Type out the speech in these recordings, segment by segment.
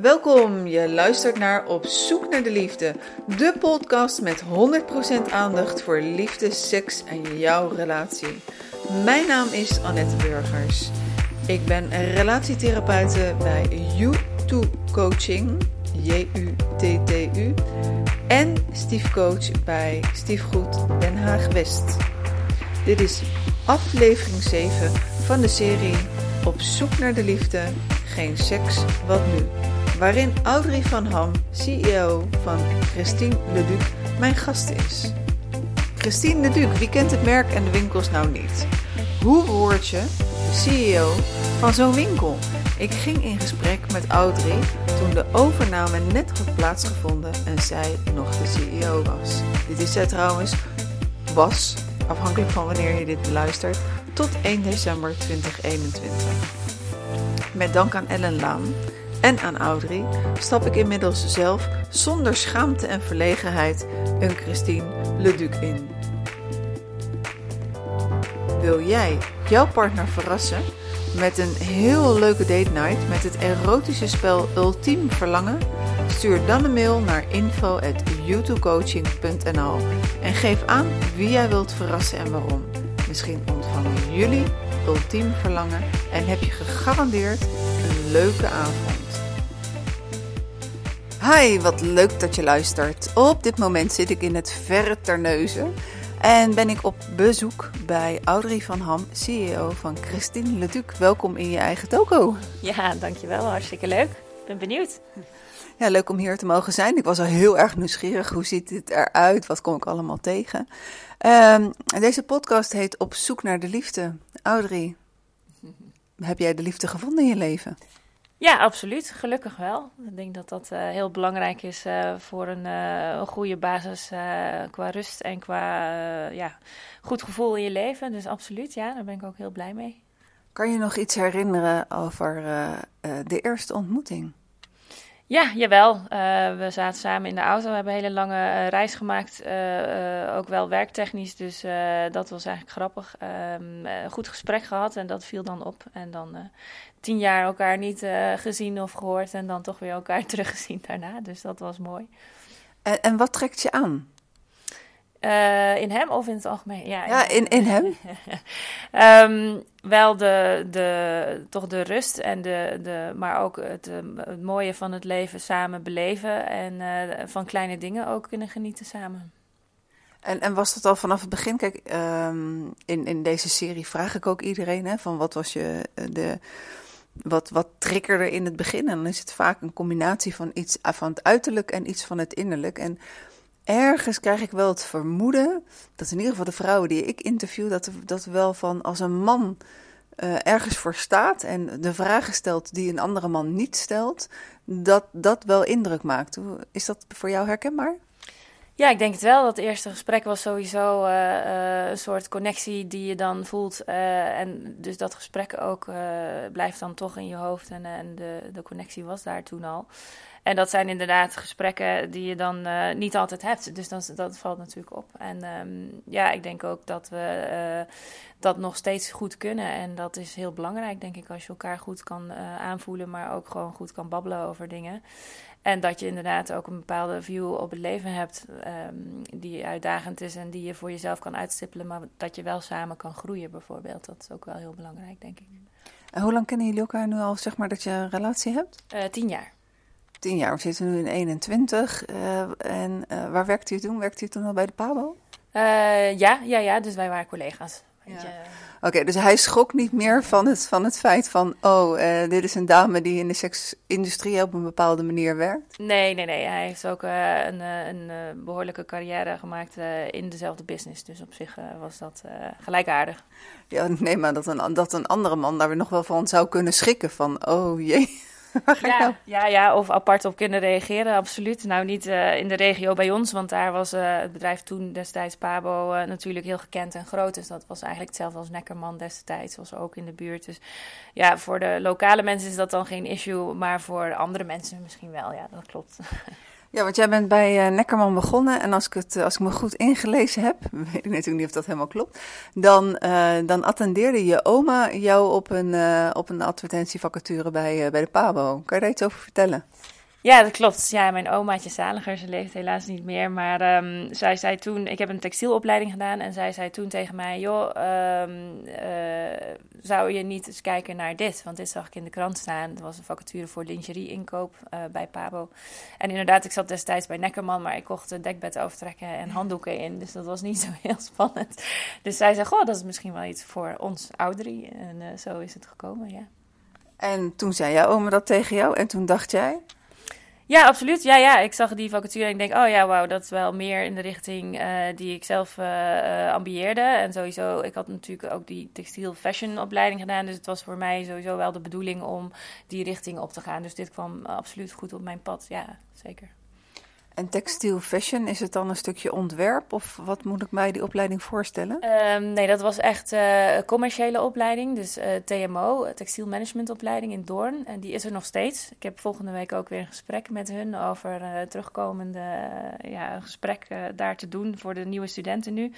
Welkom, je luistert naar Op Zoek naar de Liefde, de podcast met 100% aandacht voor liefde, seks en jouw relatie. Mijn naam is Annette Burgers. Ik ben relatietherapeute bij U2 Coaching, J-U-T-T-U, en stiefcoach bij Stiefgoed Den Haag West. Dit is aflevering 7 van de serie Op Zoek naar de Liefde, geen seks, wat nu? Waarin Audrey van Ham, CEO van Christine Leduc, mijn gast is. Christine Leduc, wie kent het merk en de winkels nou niet? Hoe word je CEO van zo'n winkel? Ik ging in gesprek met Audrey toen de overname net had plaatsgevonden en zij nog de CEO was. Dit is zij trouwens, was, afhankelijk van wanneer je dit beluistert, tot 1 december 2021. Met dank aan Ellen Laan en aan Audrey stap ik inmiddels zelf zonder schaamte en verlegenheid een Christine Leduc in. Wil jij jouw partner verrassen met een heel leuke date night met het erotische spel Ultiem Verlangen? Stuur dan een mail naar info@youtubecoaching.nl en geef aan wie jij wilt verrassen en waarom. Misschien ontvangen jullie ultiem verlangen en heb je gegarandeerd een leuke avond. Hi, wat leuk dat je luistert. Op dit moment zit ik in het verre Terneuzen en ben ik op bezoek bij Audrey van Ham, CEO van Christine Leduc. Welkom in je eigen toko. Ja, dankjewel. Hartstikke leuk. Ik ben benieuwd. Ja, leuk om hier te mogen zijn. Ik was al heel erg nieuwsgierig. Hoe ziet dit eruit? Wat kom ik allemaal tegen? Um, deze podcast heet Op zoek naar de liefde. Audrey, heb jij de liefde gevonden in je leven? Ja, absoluut. Gelukkig wel. Ik denk dat dat uh, heel belangrijk is uh, voor een, uh, een, goede basis qua rust en qua ja, goed gevoel in je leven. Dus absoluut, ja, daar ben ik ook heel blij mee. Kan je nog iets herinneren over de eerste ontmoeting? Ja, jawel. Uh, we zaten samen in de auto. We hebben een hele lange uh, reis gemaakt. Uh, ook wel werktechnisch. Dus dat was eigenlijk grappig. Um, goed gesprek gehad en dat viel dan op. En dan tien jaar elkaar niet gezien of gehoord. En dan toch weer elkaar teruggezien daarna. Dus dat was mooi. En, en wat trekt je aan? Uh, in hem of in het algemeen? Ja, ja in, in hem. um, wel de, de, toch de rust, en de, de, maar ook het, het mooie van het leven samen beleven. En uh, van kleine dingen ook kunnen genieten samen. En, en was dat al vanaf het begin? Kijk, um, in, in deze serie vraag ik ook iedereen: hè, van wat was je de. Wat, wat triggerde in het begin? En dan is het vaak een combinatie van iets van het uiterlijk en iets van het innerlijk. En ergens krijg ik wel het vermoeden dat in ieder geval de vrouwen die ik interview, dat, dat wel van als een man uh, ergens voor staat en de vragen stelt die een andere man niet stelt, dat dat wel indruk maakt. Is dat voor jou herkenbaar? Ja, ik denk het wel. Dat eerste gesprek was sowieso uh, uh, een soort connectie die je dan voelt. Uh, en dus dat gesprek ook blijft dan toch in je hoofd. En, en de, de connectie was daar toen al. En dat zijn inderdaad gesprekken die je dan niet altijd hebt. Dus dat, dat valt natuurlijk op. En um, ja, ik denk ook dat we dat nog steeds goed kunnen. En dat is heel belangrijk, denk ik, als je elkaar goed kan aanvoelen, maar ook gewoon goed kan babbelen over dingen. En dat je inderdaad ook een bepaalde view op het leven hebt um, die uitdagend is en die je voor jezelf kan uitstippelen, maar dat je wel samen kan groeien, bijvoorbeeld. Dat is ook wel heel belangrijk, denk ik. En hoe lang kennen jullie elkaar nu al, zeg maar, dat je een relatie hebt? tien jaar tien jaar. We zitten nu in 21. Uh, en uh, waar werkte u toen? Werkte u toen al bij de Pabo? Ja, ja, ja, dus wij waren collega's. Ja. Oké, okay, dus hij schrok niet meer van het, van het feit van... oh, dit is een dame die in de seksindustrie op een bepaalde manier werkt? Nee, nee, nee. Hij heeft ook een, een behoorlijke carrière gemaakt in dezelfde business. Dus op zich was dat gelijkaardig. Ja, nee, maar dat een, dat een andere man daar weer nog wel van zou kunnen schrikken. Van, oh jee... ja, nou? ja, ja, of apart op kunnen reageren, absoluut. Nou, niet uh, in de regio bij ons, want daar was uh, het bedrijf toen destijds Pabo uh, natuurlijk heel gekend en groot. Dus dat was eigenlijk hetzelfde als Neckerman destijds, was ook in de buurt. Dus ja, voor de lokale mensen is dat dan geen issue, maar voor andere mensen misschien wel, ja, dat klopt. Ja, want jij bent bij uh, Neckerman begonnen. En als ik, het, als ik me goed ingelezen heb, weet ik natuurlijk niet of dat helemaal klopt. Dan, uh, dan attendeerde je oma jou op een, op een advertentievacature bij, bij de Pabo. Kan je daar iets over vertellen? Ja, dat klopt. Ja, mijn omaatje Zaliger, ze leeft helaas niet meer. Maar um, zij zei toen, ik heb een textielopleiding gedaan en zij zei toen tegen mij, joh, um, uh, zou je niet eens kijken naar dit? Want dit zag ik in de krant staan. Er was een vacature voor lingerie-inkoop uh, bij Pabo. En inderdaad, ik zat destijds bij Neckerman, maar ik kocht een dekbed overtrekken en handdoeken in. Dus dat was niet zo heel spannend. Dus zij zei, goh, dat is misschien wel iets voor ons ouderen. En uh, zo is het gekomen, ja. En toen zei jouw oma dat tegen jou en toen dacht jij... Ja, absoluut. Ja, ja, ik zag die vacature en ik denk, oh ja, wauw, dat is wel meer in de richting uh, die ik zelf uh, uh, ambieerde. En sowieso, ik had natuurlijk ook die textiel fashion opleiding gedaan. Dus het was voor mij sowieso wel de bedoeling om die richting op te gaan. Dus dit kwam absoluut goed op mijn pad. Ja, zeker. En textiel fashion, is het dan een stukje ontwerp of wat moet ik mij die opleiding voorstellen? Um, nee, dat was echt uh, een commerciële opleiding, dus uh, TMO, textiel managementopleiding in Doorn. En die is er nog steeds. Ik heb volgende week ook weer een gesprek met hun over uh, terugkomende ja, een gesprek daar te doen voor de nieuwe studenten nu.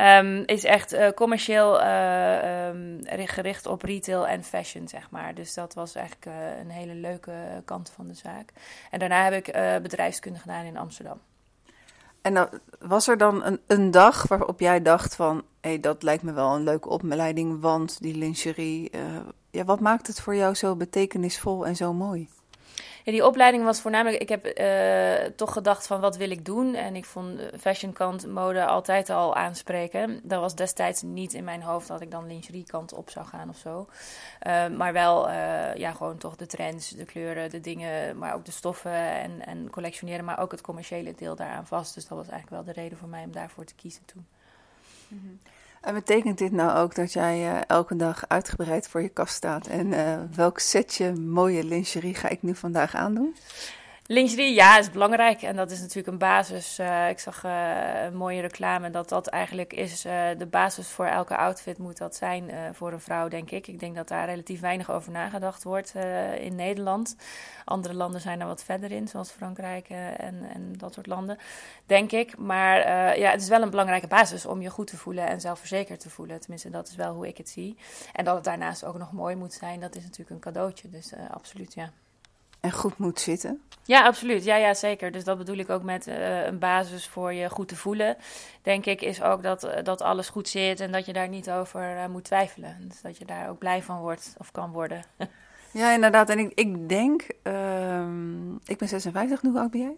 Um, is echt commercieel um, gericht op retail en fashion, zeg maar. Dus dat was eigenlijk een hele leuke kant van de zaak. En daarna heb ik bedrijfskunde gedaan in Amsterdam. En was er dan een, een dag waarop jij dacht van... hé, hey, dat lijkt me wel een leuke opleiding, want die lingerie... Uh, ja, wat maakt het voor jou zo betekenisvol en zo mooi? Die opleiding was voornamelijk, ik heb uh, toch gedacht van wat wil ik doen. En ik vond fashionkant mode altijd al aanspreken. Dat was destijds niet in mijn hoofd dat ik dan lingerie kant op zou gaan of zo. Uh, maar wel, uh, ja, gewoon toch de trends, de kleuren, de dingen, maar ook de stoffen en, en collectioneren. Maar ook het commerciële deel daaraan vast. Dus dat was eigenlijk wel de reden voor mij om daarvoor te kiezen toen. -hmm. En betekent dit nou ook dat jij uh, elke dag uitgebreid voor je kast staat? En uh, welk setje mooie lingerie ga ik nu vandaag aandoen? Lingerie, ja, is belangrijk. En dat is natuurlijk een basis. Uh, ik zag een mooie reclame dat dat eigenlijk is de basis voor elke outfit moet dat zijn voor een vrouw, denk ik. Ik denk dat daar relatief weinig over nagedacht wordt in Nederland. Andere landen zijn er wat verder in, zoals Frankrijk en, en dat soort landen, denk ik. Maar ja, het is wel een belangrijke basis om je goed te voelen en zelfverzekerd te voelen. Tenminste, dat is wel hoe ik het zie. En dat het daarnaast ook nog mooi moet zijn, dat is natuurlijk een cadeautje. Dus absoluut, ja. En goed moet zitten? Ja, absoluut. Ja, ja, zeker. Dus dat bedoel ik ook met uh, een basis voor je goed te voelen. Denk ik is ook dat, uh, dat alles goed zit en dat je daar niet over uh, moet twijfelen. Dus dat je daar ook blij van wordt of kan worden. Ja, inderdaad. En ik, ik denk, uh, ik ben 56 nu, hoe oud ben jij?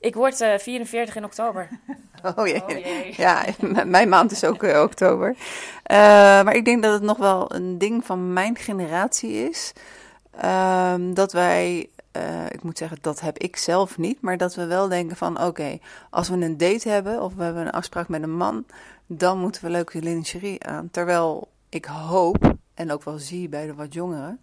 Ik word uh, 44 in oktober. Oh jee. Oh, jee. Ja, mijn maand is ook oktober. Maar ik denk dat het nog wel een ding van mijn generatie is. Ehm, dat wij, uh, ik moet zeggen, dat heb ik zelf niet. Maar dat we wel denken van, oké, als we een date hebben of we hebben een afspraak met een man, dan moeten we leuke lingerie aan. Terwijl ik hoop, en ook wel zie bij de wat jongeren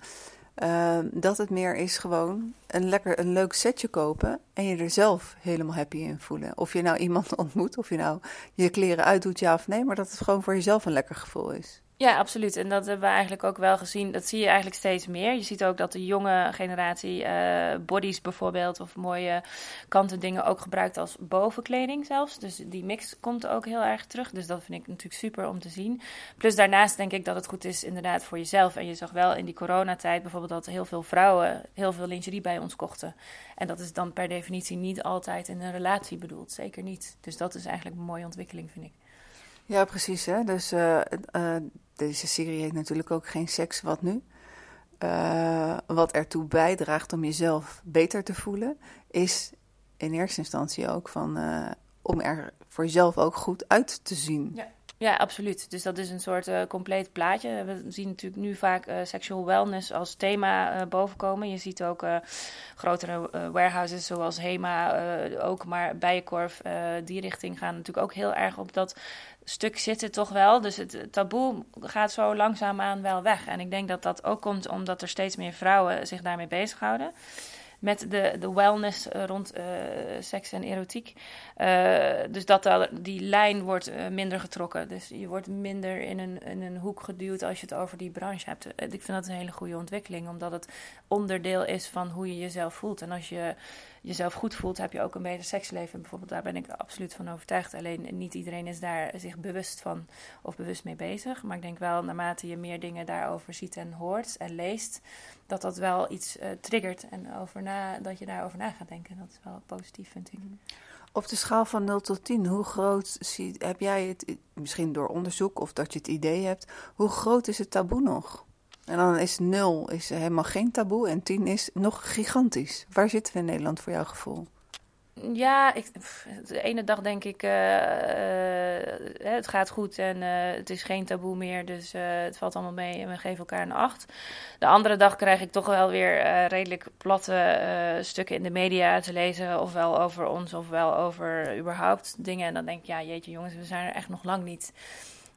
uh, dat het meer is gewoon een lekker een leuk setje kopen en je er zelf helemaal happy in voelen. Of je nou iemand ontmoet, of je nou je kleren uitdoet, ja of nee, maar dat het gewoon voor jezelf een lekker gevoel is. Ja, absoluut. En dat hebben we eigenlijk ook wel gezien. Dat zie je eigenlijk steeds meer. Je ziet ook dat de jonge generatie uh, bodies bijvoorbeeld of mooie kanten dingen ook gebruikt als bovenkleding zelfs. Dus die mix komt ook heel erg terug. Dus dat vind ik natuurlijk super om te zien. Plus daarnaast denk ik dat het goed is inderdaad voor jezelf. En je zag wel in die coronatijd bijvoorbeeld dat heel veel vrouwen heel veel lingerie bij ons kochten. En dat is dan per definitie niet altijd in een relatie bedoeld. Zeker niet. Dus dat is eigenlijk een mooie ontwikkeling vind ik. Ja, precies. Hè? Dus uh, uh, deze serie heeft natuurlijk ook geen seks, wat nu? Uh, wat ertoe bijdraagt om jezelf beter te voelen, is in eerste instantie ook van om er voor jezelf ook goed uit te zien. Ja. Ja, absoluut. Dus dat is een soort compleet plaatje. We zien natuurlijk nu vaak uh, sexual wellness als thema bovenkomen. Je ziet ook grotere warehouses zoals Hema, ook maar Bijenkorf, die richting gaan natuurlijk ook heel erg op dat stuk zitten toch wel. Dus het taboe gaat zo langzaamaan wel weg. En ik denk dat dat ook komt omdat er steeds meer vrouwen zich daarmee bezighouden. met de, de wellness rond seks en erotiek. Dus dat die lijn wordt minder getrokken. Dus je wordt minder in een, een hoek geduwd als je het over die branche hebt. ik vind dat een hele goede ontwikkeling, omdat het onderdeel is van hoe je jezelf voelt. En als je jezelf goed voelt, heb je ook een beter seksleven. Bijvoorbeeld, daar ben ik absoluut van overtuigd. Alleen niet iedereen is daar zich bewust van of bewust mee bezig. Maar ik denk wel, naarmate je meer dingen daarover ziet en hoort en leest, dat dat wel iets triggert en over na, dat je daarover na gaat denken. Dat is wel positief, vind ik. Op de schaal van 0 tot 10, hoe groot zie, heb jij het, misschien door onderzoek of dat je het idee hebt, hoe groot is het taboe nog? En dan is 0 is helemaal geen taboe en 10 is nog gigantisch. Waar zitten we in Nederland voor jouw gevoel? Ja, de ene dag denk ik, uh, het gaat goed en het is geen taboe meer, dus het valt allemaal mee en we geven elkaar een acht. De andere dag krijg ik toch wel weer redelijk platte stukken in de media te lezen, ofwel over ons, ofwel over überhaupt dingen. En dan denk ik, ja jeetje jongens, we zijn er echt nog lang niet.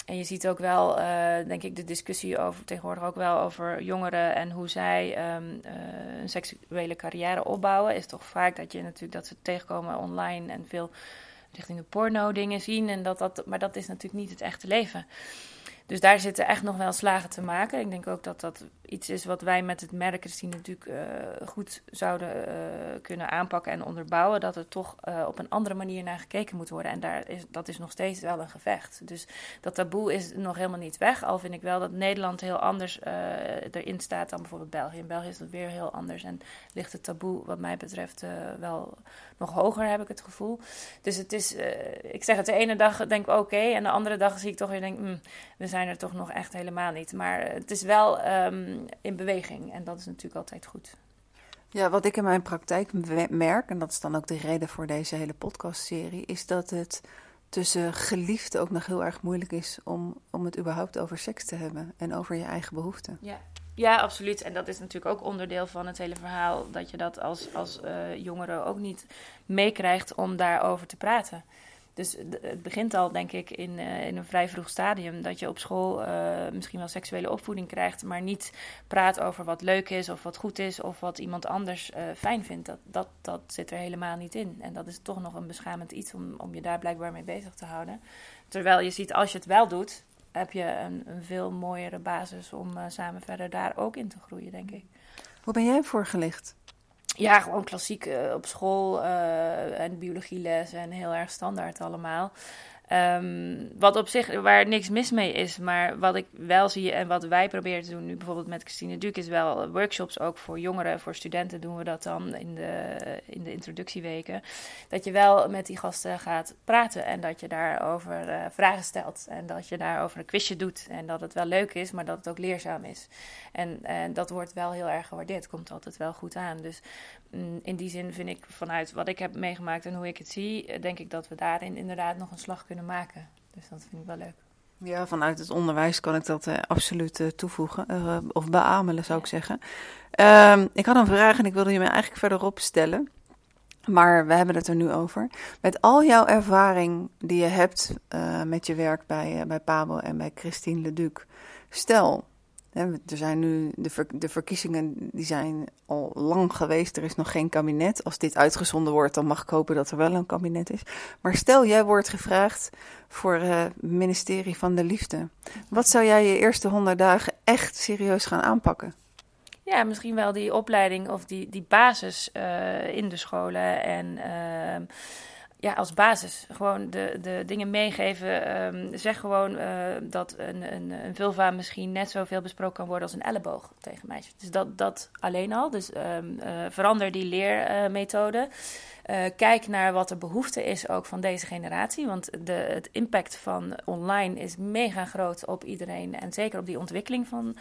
En je ziet ook wel, uh, denk ik, de discussie over tegenwoordig ook wel over jongeren en hoe zij um, een seksuele carrière opbouwen. Is toch vaak dat je natuurlijk dat ze tegenkomen online en veel richting de porno dingen zien. En dat dat, maar dat is natuurlijk niet het echte leven. Dus daar zitten echt nog wel slagen te maken. Ik denk ook dat dat iets is wat wij met het merk Christine natuurlijk uh, goed zouden uh, kunnen aanpakken en onderbouwen. Dat er toch uh, op een andere manier naar gekeken moet worden. En daar is, dat is nog steeds wel een gevecht. Dus dat taboe is nog helemaal niet weg. Al vind ik wel dat Nederland heel anders erin staat dan bijvoorbeeld België. In België is dat weer heel anders. En ligt het taboe wat mij betreft wel nog hoger, heb ik het gevoel. Dus het is, ik zeg het, de ene dag denk ik oké. en de andere dag zie ik toch weer denk, mm, we zijn er toch nog echt helemaal niet. Maar het is wel... Um, in beweging. En dat is natuurlijk altijd goed. Ja, wat ik in mijn praktijk merk, en dat is dan ook de reden voor deze hele podcastserie, is dat het tussen geliefden ook nog heel erg moeilijk is om, om het überhaupt over seks te hebben en over je eigen behoeften. Ja. Ja, absoluut. En dat is natuurlijk ook onderdeel van het hele verhaal. Dat je dat als, als uh, jongere ook niet meekrijgt om daarover te praten. Dus het begint al, denk ik, in, uh, in een vrij vroeg stadium. Dat je op school uh, misschien wel seksuele opvoeding krijgt, maar niet praat over wat leuk is of wat goed is of wat iemand anders uh, fijn vindt. Dat, dat, dat zit er helemaal niet in. En dat is toch nog een beschamend iets om, om je daar blijkbaar mee bezig te houden. Terwijl je ziet, als je het wel doet, heb je een, een veel mooiere basis om samen verder daar ook in te groeien, denk ik. Hoe ben jij voorgelicht? Ja, gewoon klassiek uh, op school uh, en biologieles en heel erg standaard allemaal. Um, wat op zich, waar niks mis mee is, maar wat ik wel zie en wat wij proberen te doen nu bijvoorbeeld met Christine Duke is wel workshops ook voor jongeren, voor studenten doen we dat dan in de, in de introductieweken. Dat je wel met die gasten gaat praten en dat je daarover uh, vragen stelt en dat je daarover een quizje doet en dat het wel leuk is, maar dat het ook leerzaam is. En, en dat wordt wel heel erg gewaardeerd, komt altijd wel goed aan. Dus in die zin vind ik vanuit wat ik heb meegemaakt en hoe ik het zie, denk ik dat we daarin inderdaad nog een slag kunnen maken. Dus dat vind ik wel leuk. Ja, vanuit het onderwijs kan ik dat uh, absoluut uh, toevoegen. Uh, of beamelen, zou ik zeggen. Ehm, ik had een vraag en ik wilde je me eigenlijk verderop stellen. Maar we hebben het er nu over. Met al jouw ervaring die je hebt met je werk bij, bij Pabel en bij Christine Leduc. Stel, er zijn nu de, de, verkiezingen die zijn al lang geweest. Er is nog geen kabinet. Als dit uitgezonden wordt, dan mag ik hopen dat er wel een kabinet is. Maar stel, jij wordt gevraagd voor het uh, ministerie van de Liefde. Wat zou jij je eerste honderd dagen echt serieus gaan aanpakken? Ja, misschien wel die opleiding of die, die basis uh, in de scholen. En uh, ja, als basis. Gewoon de, de dingen meegeven. Um, zeg gewoon uh, dat een, een, een vulva misschien net zoveel besproken kan worden als een elleboog tegen meisjes. Dus dat, dat alleen al. Dus um, uh, verander die leermethode. Uh, kijk naar wat de behoefte is ook van deze generatie. Want de, het impact van online is mega groot op iedereen. En zeker op die ontwikkeling van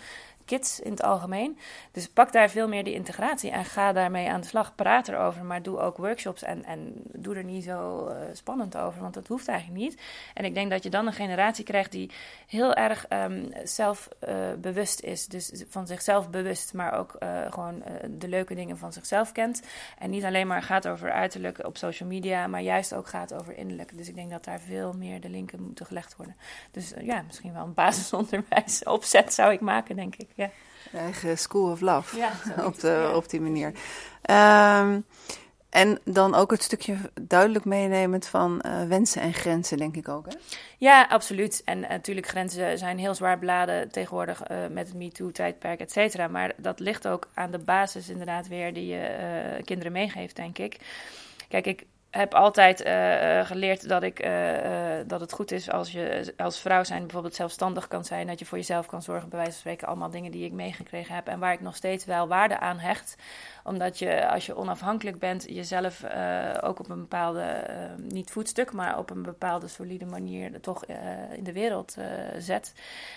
kids in het algemeen. Dus pak daar veel meer die integratie en ga daarmee aan de slag. Praat erover, maar doe ook workshops en, en doe er niet zo uh, spannend over, want dat hoeft eigenlijk niet. En ik denk dat je dan een generatie krijgt die heel erg um, zelfbewust uh, is. Dus van zichzelf bewust, maar ook uh, gewoon de leuke dingen van zichzelf kent. En niet alleen maar gaat over uiterlijk op social media, maar juist ook gaat over innerlijk. Dus ik denk dat daar veel meer de linken moeten gelegd worden. Dus eh, ja, misschien wel een basisonderwijs opzet zou ik maken, denk ik. Ja. Eigen School of Love Ja, op, de, op die manier. Ehm, en dan ook het stukje duidelijk meenemend van eh, wensen en grenzen, denk ik ook. Hè? Ja, absoluut. En natuurlijk, grenzen zijn heel zwaar beladen tegenwoordig eh, met het MeToo-tijdperk, et cetera. Maar dat ligt ook aan de basis inderdaad weer die je eh, kinderen meegeeft, denk ik. Kijk, ik heb altijd uh, geleerd dat, ik, uh, dat het goed is als je als vrouw zijn bijvoorbeeld zelfstandig kan zijn. Dat je voor jezelf kan zorgen, bij wijze van spreken. Allemaal dingen die ik meegekregen heb en waar ik nog steeds wel waarde aan hecht. Omdat je, als je onafhankelijk bent, jezelf ook op een bepaalde, niet voetstuk, maar op een bepaalde solide manier toch in de wereld zet.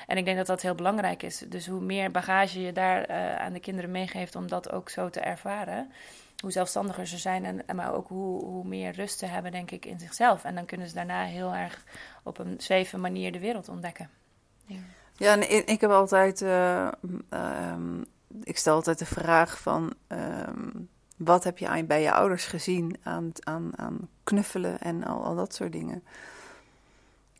En ik denk dat dat heel belangrijk is. Dus hoe meer bagage je daar aan de kinderen meegeeft om dat ook zo te ervaren hoe zelfstandiger ze zijn, en, maar ook hoe, hoe meer rust ze hebben, denk ik, in zichzelf. En dan kunnen ze daarna heel erg op een zweeve manier de wereld ontdekken. Ja, ja en ik heb altijd, uh, um, ik stel altijd de vraag van, um, wat heb je aan, bij je ouders gezien aan, aan, aan knuffelen en al, al dat soort dingen?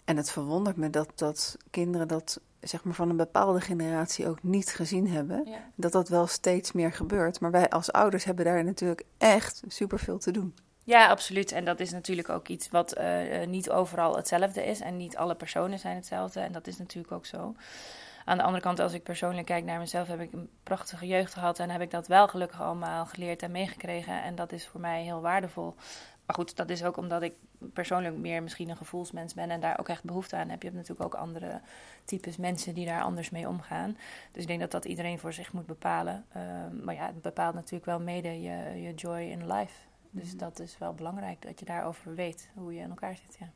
En het verwondert me dat, dat kinderen dat zeg maar, van een bepaalde generatie ook niet gezien hebben. Dat dat wel steeds meer gebeurt. Maar wij als ouders hebben daar natuurlijk echt superveel te doen. Ja, absoluut. En dat is natuurlijk ook iets wat uh, niet overal hetzelfde is. En niet alle personen zijn hetzelfde. En dat is natuurlijk ook zo. Aan de andere kant, als ik persoonlijk kijk naar mezelf, heb ik een prachtige jeugd gehad. En heb ik dat wel gelukkig allemaal geleerd en meegekregen. En dat is voor mij heel waardevol. Maar goed, dat is ook omdat ik persoonlijk meer misschien een gevoelsmens ben en daar ook echt behoefte aan heb. Je hebt natuurlijk ook andere types mensen die daar anders mee omgaan. Dus ik denk dat dat iedereen voor zich moet bepalen. Uh, maar ja, het bepaalt natuurlijk wel mede je, je joy in life. Dus mhm. dat is wel belangrijk dat je daarover weet hoe je in elkaar zit. Ja.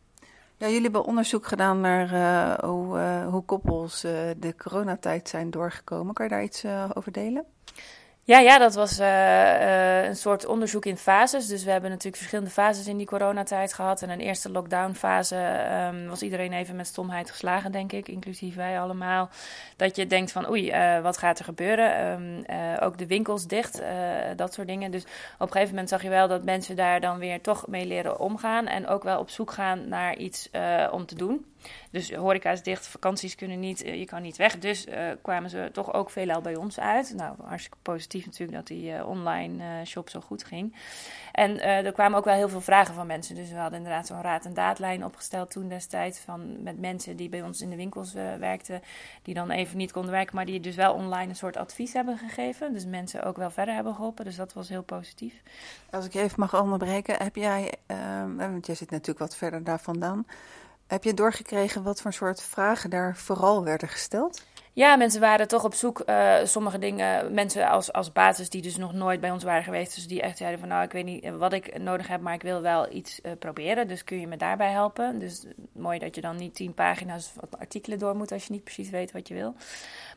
Ja, jullie hebben onderzoek gedaan naar uh, hoe, uh, hoe koppels uh, de coronatijd zijn doorgekomen. Kan je daar iets over delen? Ja, ja, dat was uh, uh, een soort onderzoek in fases. Dus we hebben natuurlijk verschillende fases in die coronatijd gehad. En een eerste lockdown-fase um, was iedereen even met stomheid geslagen, denk ik, inclusief wij allemaal. Dat je denkt van, oei, uh, wat gaat er gebeuren? Um, ook de winkels dicht, dat soort dingen. Dus op een gegeven moment zag je wel dat mensen daar dan weer toch mee leren omgaan. En ook wel op zoek gaan naar iets om te doen. Dus horeca is dicht, vakanties kunnen niet, eh, je kan niet weg. Dus uh, kwamen ze toch ook veelal bij ons uit. Nou, hartstikke positief natuurlijk dat die uh, online shop zo goed ging. En er kwamen ook wel heel veel vragen van mensen. Dus we hadden inderdaad zo'n raad- en daadlijn opgesteld toen destijds. Van, met mensen die bij ons in de winkels werkten. Die dan even niet konden werken, maar die dus wel online een soort advies hebben gegeven. Dus mensen ook wel verder hebben geholpen. Dus dat was heel positief. Als ik je even mag onderbreken, heb jij, want jij zit natuurlijk wat verder daar vandaan. Heb je doorgekregen wat voor soort vragen daar vooral werden gesteld? Ja, mensen waren toch op zoek. Uh, sommige dingen, mensen als, als basis die dus nog nooit bij ons waren geweest. Dus die echt zeiden van nou, ik weet niet wat ik nodig heb, maar ik wil wel iets uh, proberen. Dus kun je me daarbij helpen? Dus mooi dat je dan niet tien pagina's van artikelen door moet als je niet precies weet wat je wil.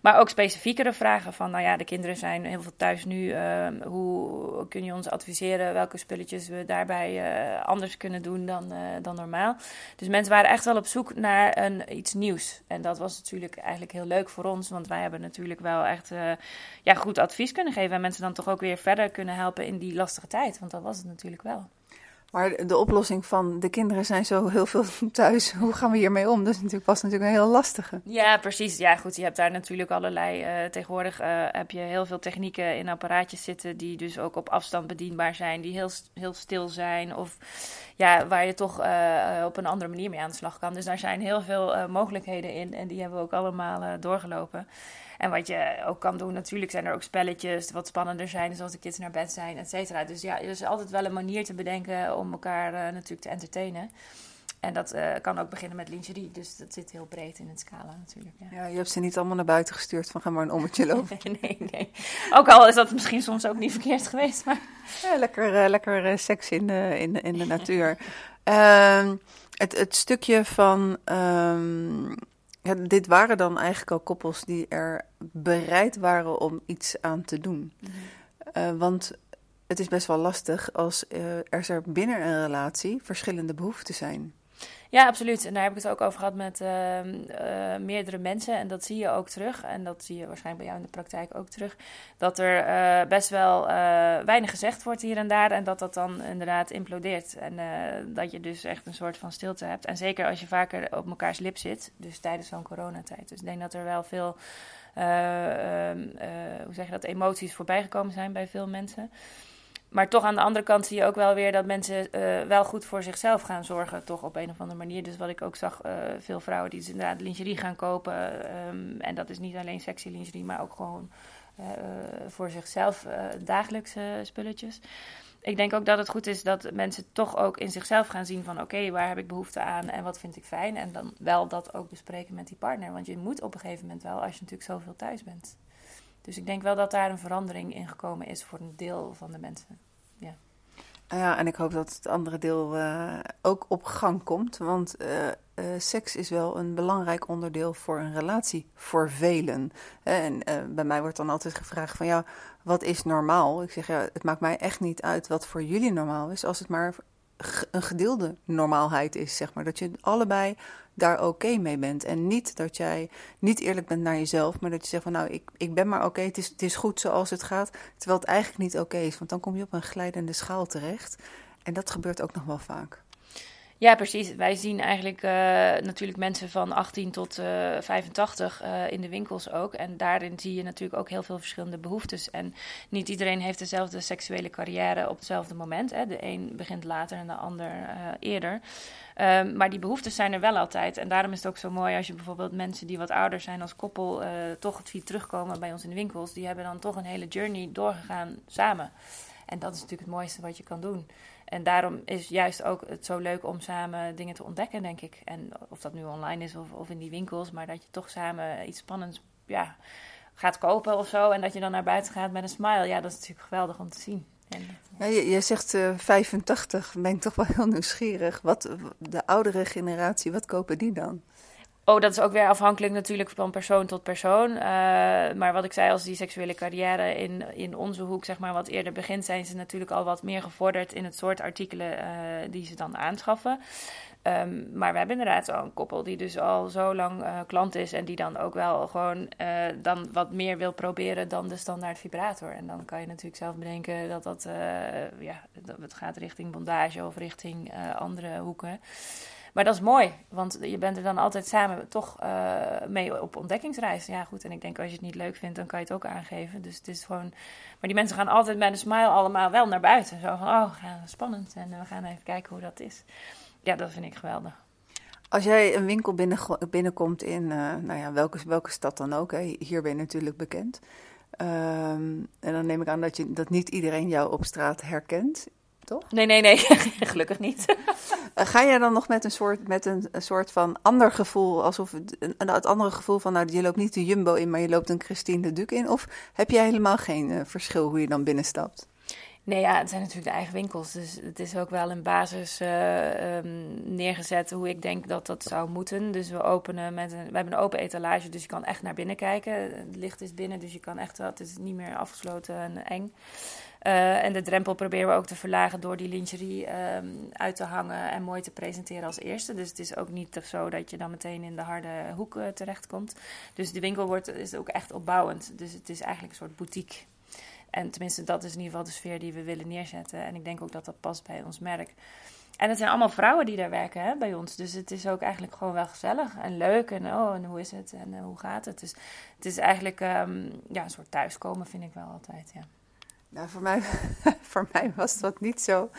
Maar ook specifiekere vragen van, nou ja, de kinderen zijn heel veel thuis nu. Uh, hoe kun je ons adviseren welke spulletjes we daarbij uh, anders kunnen doen dan, uh, dan normaal? Dus mensen waren echt wel op zoek naar een, iets nieuws. En dat was natuurlijk eigenlijk heel leuk voor ons, want wij hebben natuurlijk wel echt ja, goed advies kunnen geven. En mensen dan toch ook weer verder kunnen helpen in die lastige tijd, want dat was het natuurlijk wel. Maar de oplossing van de kinderen zijn zo heel veel thuis. Hoe gaan we hiermee om? Dat is natuurlijk, was natuurlijk een heel lastige. Ja, precies. Ja, goed. Je hebt daar natuurlijk allerlei. Uh, tegenwoordig uh, heb je heel veel technieken in apparaatjes zitten. die dus ook op afstand bedienbaar zijn. Die heel, heel stil zijn. Of ja, waar je toch uh, op een andere manier mee aan de slag kan. Dus daar zijn heel veel mogelijkheden in. En die hebben we ook allemaal doorgelopen. En wat je ook kan doen, natuurlijk zijn er ook spelletjes wat spannender zijn, zoals de kids naar bed zijn, et cetera. Dus ja, er is altijd wel een manier te bedenken om elkaar uh, natuurlijk te entertainen. En dat uh, kan ook beginnen met lingerie, dus dat zit heel breed in het scala natuurlijk. Ja. ja, je hebt ze niet allemaal naar buiten gestuurd van ga maar een ommetje lopen. nee, nee, nee. Ook al is dat misschien soms ook niet verkeerd geweest, maar... Ja, lekker, uh, lekker seks in de, in, in de natuur. Ehm, het, het stukje van... Um, ja, dit waren dan eigenlijk al koppels die er bereid waren om iets aan te doen. Mhm. Uh, want het is best wel lastig als uh, er binnen een relatie verschillende behoeften zijn. Ja, absoluut. En daar heb ik het ook over gehad met ehm, eh, meerdere mensen. En dat zie je ook terug. En dat zie je waarschijnlijk bij jou in de praktijk ook terug. Dat er eh, best wel weinig gezegd wordt hier en daar. En dat dat dan inderdaad implodeert. En dat je dus echt een soort van stilte hebt. En zeker als je vaker op elkaars lip zit. Dus tijdens zo'n coronatijd. Dus ik denk dat er wel veel... Ehm, hoe zeg je dat? Emoties voorbijgekomen zijn bij veel mensen maar toch aan de andere kant zie je ook wel weer dat mensen uh, wel goed voor zichzelf gaan zorgen, toch op een of andere manier. Dus wat ik ook zag, uh, veel vrouwen die dus inderdaad lingerie gaan kopen. Um, en dat is niet alleen sexy lingerie, maar ook gewoon uh, voor zichzelf dagelijkse spulletjes. Ik denk ook dat het goed is dat mensen toch ook in zichzelf gaan zien van oké, waar heb ik behoefte aan en wat vind ik fijn. En dan wel dat ook bespreken met die partner. Want je moet op een gegeven moment wel, als je natuurlijk zoveel thuis bent. Dus ik denk wel dat daar een verandering in gekomen is voor een deel van de mensen. Ja. Ja, en ik hoop dat het andere deel uh, ook op gang komt. Want uh, uh, seks is wel een belangrijk onderdeel voor een relatie, voor velen. En bij mij wordt dan altijd gevraagd van ja, wat is normaal? Ik zeg ja, het maakt mij echt niet uit wat voor jullie normaal is, als het maar een gedeelde normaalheid is, zeg maar. Dat je allebei daar oké mee bent. En niet dat jij niet eerlijk bent naar jezelf, maar dat je zegt van nou, ik, ik ben maar oké, het, is, het is goed zoals het gaat. Terwijl het eigenlijk niet oké is, want dan kom je op een glijdende schaal terecht. En dat gebeurt ook nog wel vaak. Ja, precies. Wij zien eigenlijk uh, natuurlijk mensen van 18 tot uh, 85 uh, in de winkels ook. En daarin zie je natuurlijk ook heel veel verschillende behoeftes. En niet iedereen heeft dezelfde seksuele carrière op hetzelfde moment. Hè. De een begint later en de ander eerder. Um, maar die behoeftes zijn er wel altijd. En daarom is het ook zo mooi als je bijvoorbeeld mensen die wat ouder zijn als koppel toch het terugkomen bij ons in de winkels. Die hebben dan toch een hele journey doorgegaan samen. En dat is natuurlijk het mooiste wat je kan doen. En daarom is juist ook het zo leuk om samen dingen te ontdekken, denk ik. En of dat nu online is of, of in die winkels, maar dat je toch samen iets spannends ja, gaat kopen of zo. En dat je dan naar buiten gaat met een smile. Ja, dat is natuurlijk geweldig om te zien. Ja, je, zegt uh, 85, ben ik toch wel heel nieuwsgierig. Wat, de oudere generatie, wat kopen die dan? Oh, dat is ook weer afhankelijk natuurlijk van persoon tot persoon. Uh, maar wat ik zei, als die seksuele carrière in, in onze hoek zeg maar wat eerder begint, zijn ze natuurlijk al wat meer gevorderd in het soort artikelen uh, die ze dan aanschaffen. Um, maar we hebben inderdaad al een koppel die dus al zo lang uh, klant is en die dan ook wel gewoon dan wat meer wil proberen dan de standaard vibrator. En dan kan je natuurlijk zelf bedenken dat dat, ja, dat het gaat richting bondage of richting andere hoeken. Maar dat is mooi, want je bent er dan altijd samen toch uh, mee op ontdekkingsreis. Ja, goed. En ik denk als je het niet leuk vindt, dan kan je het ook aangeven. Dus het is gewoon. Maar die mensen gaan altijd met een smile allemaal wel naar buiten. Zo van: oh, spannend. En we gaan even kijken hoe dat is. Ja, dat vind ik geweldig. Als jij een winkel binnen, binnenkomt in, uh, nou ja, welke, welke stad dan ook, hè? hier ben je natuurlijk bekend. Um, en dan neem ik aan dat, je, dat niet iedereen jou op straat herkent toch? Nee, nee, nee. Gelukkig niet. Eh, ga jij dan nog met een soort, met een, een soort van ander gevoel, alsof het, een, het andere gevoel van, nou, je loopt niet de Jumbo in, maar je loopt een Christine de Duc in? Of heb jij helemaal geen uh, verschil hoe je dan binnenstapt? Nee, ja, het zijn natuurlijk de eigen winkels. Dus het is ook wel een basis uh, um, neergezet hoe ik denk dat dat zou moeten. Dus we openen met een, we hebben een open etalage, dus je kan echt naar binnen kijken. Het licht is binnen, dus je kan echt, het is niet meer afgesloten en eng. Uh, en de drempel proberen we ook te verlagen door die lingerie um, uit te hangen en mooi te presenteren als eerste. Dus het is ook niet zo dat je dan meteen in de harde hoek uh, terechtkomt. Dus de winkel wordt, is ook echt opbouwend. Dus het is eigenlijk een soort boutique. En tenminste, dat is in ieder geval de sfeer die we willen neerzetten. En ik denk ook dat dat past bij ons merk. En het zijn allemaal vrouwen die daar werken hè, bij ons. Dus het is ook eigenlijk gewoon wel gezellig en leuk. En oh, en hoe is het en uh, hoe gaat het? Dus het is eigenlijk um, ja, een soort thuiskomen, vind ik wel altijd. Ja. Nou, voor mij, voor mij was dat niet zo.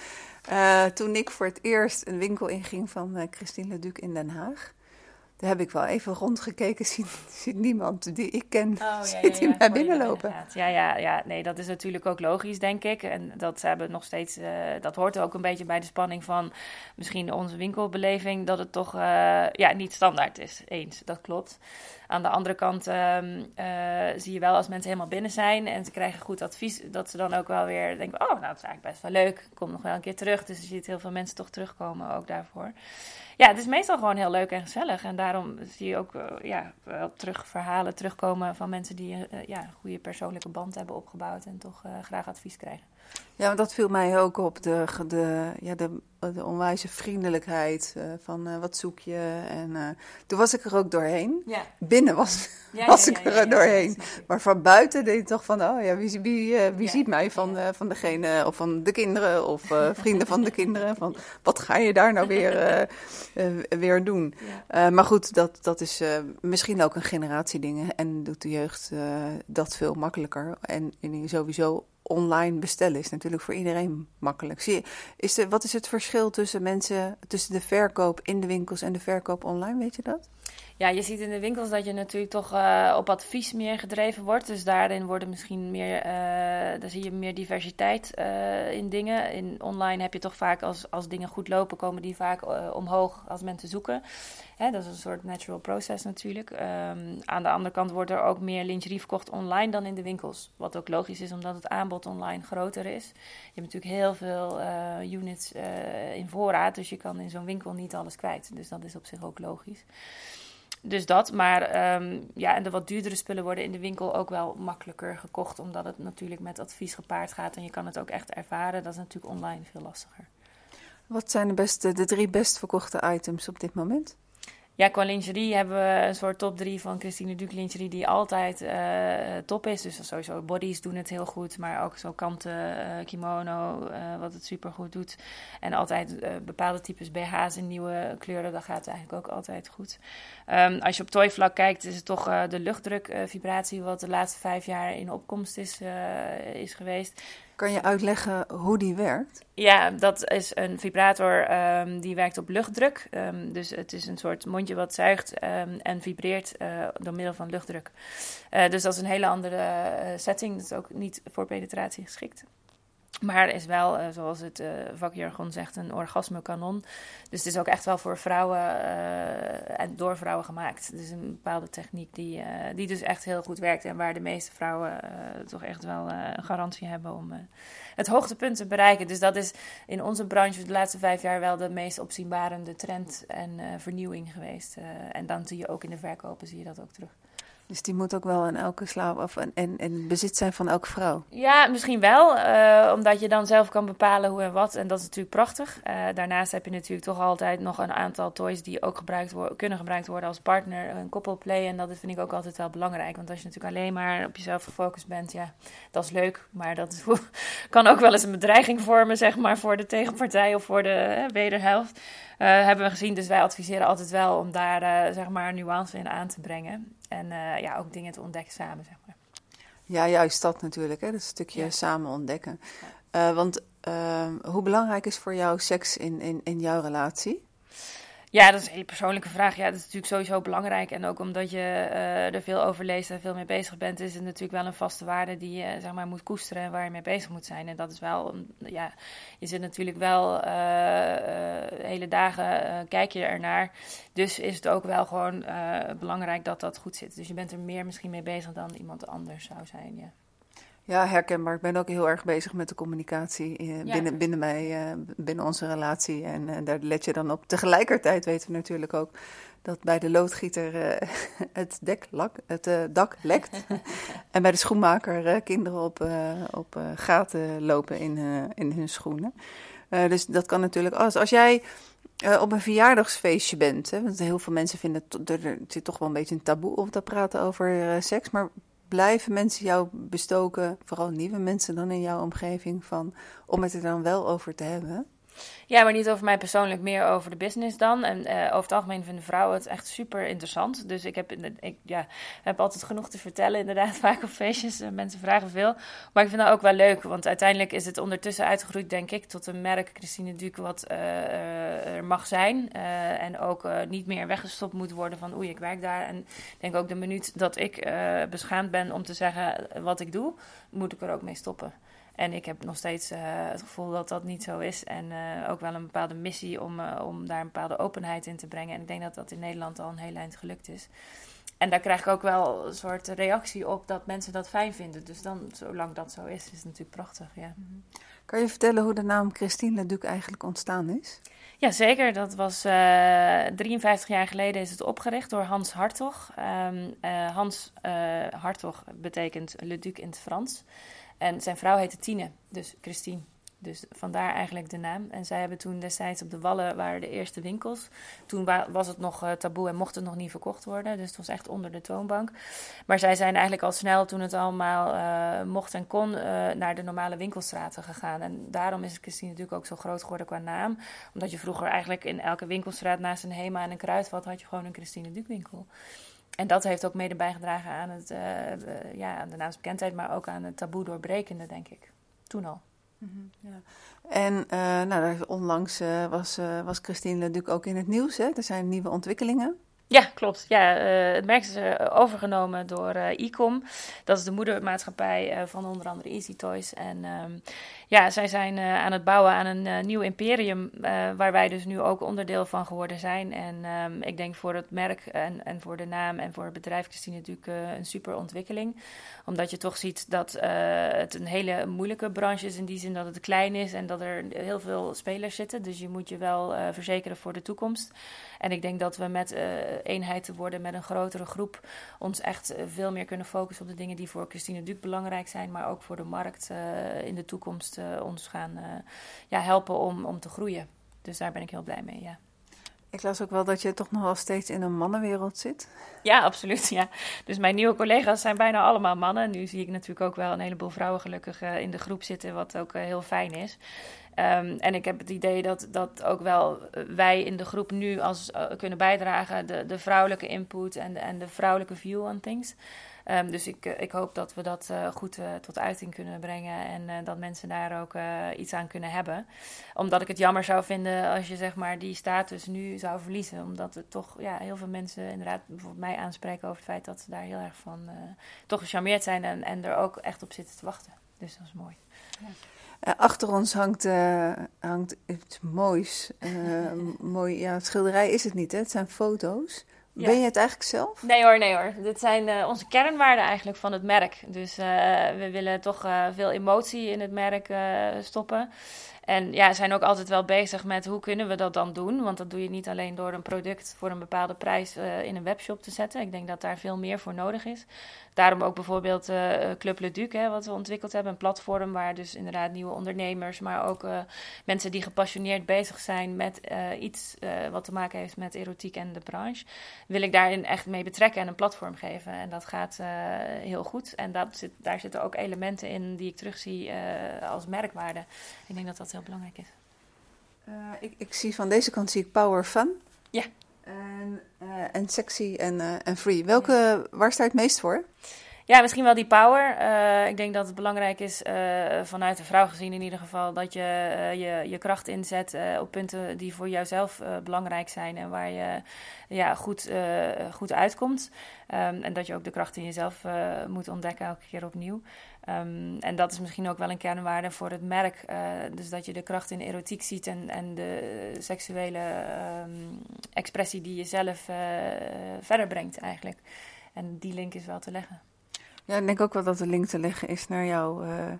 Uh, toen ik voor het eerst een winkel inging van uh, Christine Leduc in Den Haag. Daar heb ik wel even rondgekeken, ziet, niemand die ik ken oh, ja, zit ja, ja, binnenlopen. Ja, ja, ja, nee, dat is natuurlijk ook logisch, denk ik. En dat hebben nog steeds, uh, dat hoort ook een beetje bij de spanning van misschien onze winkelbeleving, dat het toch ja, niet standaard is. Eens, dat klopt. Aan de andere kant um, uh, zie je wel als mensen helemaal binnen zijn en ze krijgen goed advies, dat ze dan ook wel weer denken: oh, nou, dat is eigenlijk best wel leuk. Kom nog wel een keer terug. Dus je ziet heel veel mensen toch terugkomen ook daarvoor. Ja, het is meestal gewoon heel leuk en gezellig. En daarom zie je ook uh, ja, wel terug verhalen terugkomen van mensen die uh, ja, een goede persoonlijke band hebben opgebouwd en toch graag advies krijgen. Ja, dat viel mij ook op. De, de, ja, de de onwijze vriendelijkheid van wat zoek je. En toen was ik er ook doorheen. Ja. Binnen was, Ja, was ja, ik er doorheen. Maar van buiten deed ik toch van, oh ja, wie, wie, eh, wie ziet mij van, eh, van degene, of van de kinderen, of eh, vrienden van de kinderen. Van, wat ga je daar nou weer, eh, eh, weer doen? Eh, maar goed, dat, dat is eh, misschien ook een generatieding. En doet de jeugd eh, dat veel makkelijker. En, en sowieso online bestellen is natuurlijk voor iedereen makkelijk. Zie je, is de, wat is het verschil tussen mensen, tussen de verkoop in de winkels en de verkoop online? Weet je dat? Ja, je ziet in de winkels dat je natuurlijk toch eh, op advies meer gedreven wordt. Dus daarin worden misschien meer, eh, daar zie je meer diversiteit eh, in dingen. In online heb je toch vaak, als, als dingen goed lopen, komen die vaak omhoog als mensen zoeken. Hè, dat is een soort natural process natuurlijk. Ehm, aan de andere kant wordt er ook meer lingerie verkocht online dan in de winkels. Wat ook logisch is, omdat het aanbod online groter is. Je hebt natuurlijk heel veel units in voorraad, dus je kan in zo'n winkel niet alles kwijt. Dus dat is op zich ook logisch. Dus dat, maar ehm, ja, en de wat duurdere spullen worden in de winkel ook wel makkelijker gekocht, omdat het natuurlijk met advies gepaard gaat en je kan het ook echt ervaren. Dat is natuurlijk online veel lastiger. Wat zijn de, beste, de drie best verkochte items op dit moment? Ja, qua lingerie hebben we een soort top 3 van Christine Duc lingerie die altijd eh, top is. Dus sowieso bodies doen het heel goed, maar ook zo kanten, eh, kimono, eh, wat het super goed doet. En altijd bepaalde types BH's in nieuwe kleuren, dat gaat eigenlijk ook altijd goed. Ehm, als je op toyvlak kijkt, is het toch de luchtdrukvibratie wat de laatste vijf jaar in opkomst is, is geweest. Kan je uitleggen hoe die werkt? Ja, dat is een vibrator ehm, die werkt op luchtdruk. Ehm, dus het is een soort mondje wat zuigt ehm, en vibreert eh, door middel van luchtdruk. Eh, dus dat is een hele andere eh, setting. Dat is ook niet voor penetratie geschikt. Maar is wel, eh, zoals het eh, vakjargon zegt, een orgasmekanon. Dus het is ook echt wel voor vrouwen eh, en door vrouwen gemaakt. Is een bepaalde techniek die, die dus echt heel goed werkt. En waar de meeste vrouwen toch echt wel een garantie hebben om het hoogtepunt te bereiken. Dus dat is in onze branche de laatste vijf jaar wel de meest opzienbarende trend en vernieuwing geweest. En dan zie je ook in de verkopen zie je dat ook terug. Dus die moet ook wel in elke slaap of en, bezit zijn van elke vrouw. Ja, misschien wel, eh, omdat je dan zelf kan bepalen hoe en wat. En dat is natuurlijk prachtig. Eh, daarnaast heb je natuurlijk toch altijd nog een aantal toys die ook gebruikt kunnen gebruikt worden als partner, een koppelplay. En dat vind ik ook altijd wel belangrijk. Want als je natuurlijk alleen maar op jezelf gefocust bent, ja, dat is leuk. Maar dat kan ook wel eens een bedreiging vormen, zeg maar, voor de tegenpartij of voor de eh, wederhelft. Eh, hebben we gezien. Dus wij adviseren altijd wel om daar, eh, zeg maar, nuance in aan te brengen. En eh, ja, ook dingen te ontdekken samen, zeg maar. Ja, juist dat natuurlijk. Hè? Dat stukje Ja. samen ontdekken. Want ehm, hoe belangrijk is voor jou seks in, in, in jouw relatie? Ja, dat is een hele persoonlijke vraag. Ja, dat is natuurlijk sowieso belangrijk. En ook omdat je eh, er veel over leest en veel mee bezig bent, is het natuurlijk wel een vaste waarde die je zeg maar, moet koesteren en waar je mee bezig moet zijn. En dat is wel, ja, je zit natuurlijk wel eh, hele dagen, kijk je ernaar. Dus is het ook wel gewoon belangrijk dat dat goed zit. Dus je bent er meer misschien mee bezig dan iemand anders zou zijn. Ja. Ja, herkenbaar. Ik ben ook heel erg bezig met de communicatie eh, Ja. binnen, binnen, mij, eh, binnen onze relatie. En eh, daar let je dan op. Tegelijkertijd weten we natuurlijk ook dat bij de loodgieter het, dek lak, het dak lekt. en bij de schoenmaker kinderen op, op gaten lopen in, in hun schoenen. Dus dat kan natuurlijk alles. Als jij op een verjaardagsfeestje bent, hè, want heel veel mensen vinden er, zit toch wel een beetje een taboe op te praten over seks, maar blijven mensen jou bestoken, vooral nieuwe mensen dan in jouw omgeving, van, om het er dan wel over te hebben? Ja, maar niet over mij persoonlijk, meer over de business dan. En eh, over het algemeen vinden vrouwen het echt super interessant. Dus ik heb, ik, ja, heb altijd genoeg te vertellen, inderdaad, vaak op feestjes. Eh, mensen vragen veel. Maar ik vind dat ook wel leuk, want uiteindelijk is het ondertussen uitgegroeid, denk ik, tot een merk, Christine Duc, wat eh, er mag zijn. En ook niet meer weggestopt moet worden van oei, ik werk daar. En ik denk ook de minuut dat ik beschaamd ben om te zeggen wat ik doe, moet ik er ook mee stoppen. En ik heb nog steeds eh, het gevoel dat dat niet zo is. En eh, ook wel een bepaalde missie om, eh, om daar een bepaalde openheid in te brengen. En ik denk dat dat in Nederland al een heel eind gelukt is. En daar krijg ik ook wel een soort reactie op dat mensen dat fijn vinden. Dus dan, zolang dat zo is, is het natuurlijk prachtig. Ja, Kan je vertellen hoe de naam Christine Leduc eigenlijk ontstaan is? ja zeker. Dat was eh 53 jaar geleden is het opgericht door Hans Hartog. Ehm, eh, Hans Hartog betekent Le Duc in het Frans. En zijn vrouw heette Tine, dus Christine. Dus vandaar eigenlijk de naam. En zij hebben toen destijds op de Wallen waren de eerste winkels. Toen was het nog uh, taboe en mocht het nog niet verkocht worden. Dus het was echt onder de toonbank. Maar zij zijn eigenlijk al snel, toen het allemaal uh, mocht en kon, uh, naar de normale winkelstraten gegaan. En daarom is Christine natuurlijk ook zo groot geworden qua naam. Omdat je vroeger eigenlijk in elke winkelstraat naast een Hema en een Kruidvat had je gewoon een Christine Duc winkel. En dat heeft ook mede bijgedragen aan, het, ja, aan de naamsbekendheid, maar ook aan het taboe doorbrekende, denk ik. Toen al. Mm ja. En uh, nou, onlangs uh, was, uh, was Christine natuurlijk ook in het nieuws. Hè? Er zijn nieuwe ontwikkelingen. Ja, klopt. Ja, het merk is overgenomen door Ecom. Dat is de moedermaatschappij van onder andere Easy Toys. En um, ja, zij zijn uh, aan het bouwen aan een uh, nieuw imperium, uh, waar wij dus nu ook onderdeel van geworden zijn. En um, ik denk voor het merk en, en voor de naam en voor het bedrijf Christine natuurlijk een super ontwikkeling. Omdat je toch ziet dat het een hele moeilijke branche is in die zin dat het klein is en dat er heel veel spelers zitten. Dus je moet je wel verzekeren voor de toekomst. En ik denk dat we met eenheid te worden, met een grotere groep, ons echt veel meer kunnen focussen op de dingen die voor Christine Duc belangrijk zijn, maar ook voor de markt in de toekomst uh, ons gaan uh, ja, helpen om, om te groeien. Dus daar ben ik heel blij mee, ja. Ik las ook wel dat je toch nog wel steeds in een mannenwereld zit. Ja, absoluut. Ja. Dus mijn nieuwe collega's zijn bijna allemaal mannen. Nu zie ik natuurlijk ook wel een heleboel vrouwen gelukkig uh, in de groep zitten, wat ook uh, heel fijn is. Um, en ik heb het idee dat, dat ook wel wij in de groep nu als uh, kunnen bijdragen, de, de vrouwelijke input en de, en de vrouwelijke view on things. Um, dus ik, ik hoop dat we dat uh, goed uh, tot uiting kunnen brengen en uh, dat mensen daar ook iets aan kunnen hebben. Omdat ik het jammer zou vinden als je zeg maar die status nu zou verliezen. Omdat het toch ja, heel veel mensen inderdaad bijvoorbeeld mij aanspreken over het feit dat ze daar heel erg van toch gecharmeerd zijn en, en er ook echt op zitten te wachten. Dus dat is mooi. Ja. achter ons hangt, hangt iets moois. mooi, ja, schilderij is het niet, hè? het zijn foto's. Ben je het eigenlijk zelf? Nee hoor, nee hoor. Dit zijn uh, onze kernwaarden eigenlijk van het merk. Dus uh, we willen toch uh, veel emotie in het merk stoppen. En ja, zijn ook altijd wel bezig met hoe kunnen we dat dan doen. Want dat doe je niet alleen door een product voor een bepaalde prijs in een webshop te zetten. Ik denk dat daar veel meer voor nodig is. Daarom ook bijvoorbeeld uh, Club Le Duc, hè, wat we ontwikkeld hebben. Een platform waar dus inderdaad nieuwe ondernemers, maar ook uh, mensen die gepassioneerd bezig zijn met iets wat te maken heeft met erotiek en de branche. Wil ik daarin echt mee betrekken en een platform geven. En dat gaat heel goed. En dat zit, daar zitten ook elementen in die ik terugzie als merkwaarde. Ik denk dat dat heel belangrijk is. Ik, ik, zie van deze kant zie ik power fun. Ja. En, uh, en sexy en, uh, en free. Welke, waar sta je het meest voor? Ja, misschien wel die power. ik denk dat het belangrijk is, vanuit de vrouw gezien in ieder geval, dat je je, je kracht inzet op punten die voor jouzelf belangrijk zijn en waar je ja, goed, goed uitkomt. Um, en dat je ook de kracht in jezelf moet ontdekken elke keer opnieuw. Um, en dat is misschien ook wel een kernwaarde voor het merk. Uh, dus dat je de kracht in erotiek ziet en, en de seksuele um, expressie die je zelf uh, verder brengt eigenlijk. En die link is wel te leggen. Ja, ik denk ook wel dat de link te leggen is naar jouw, uh,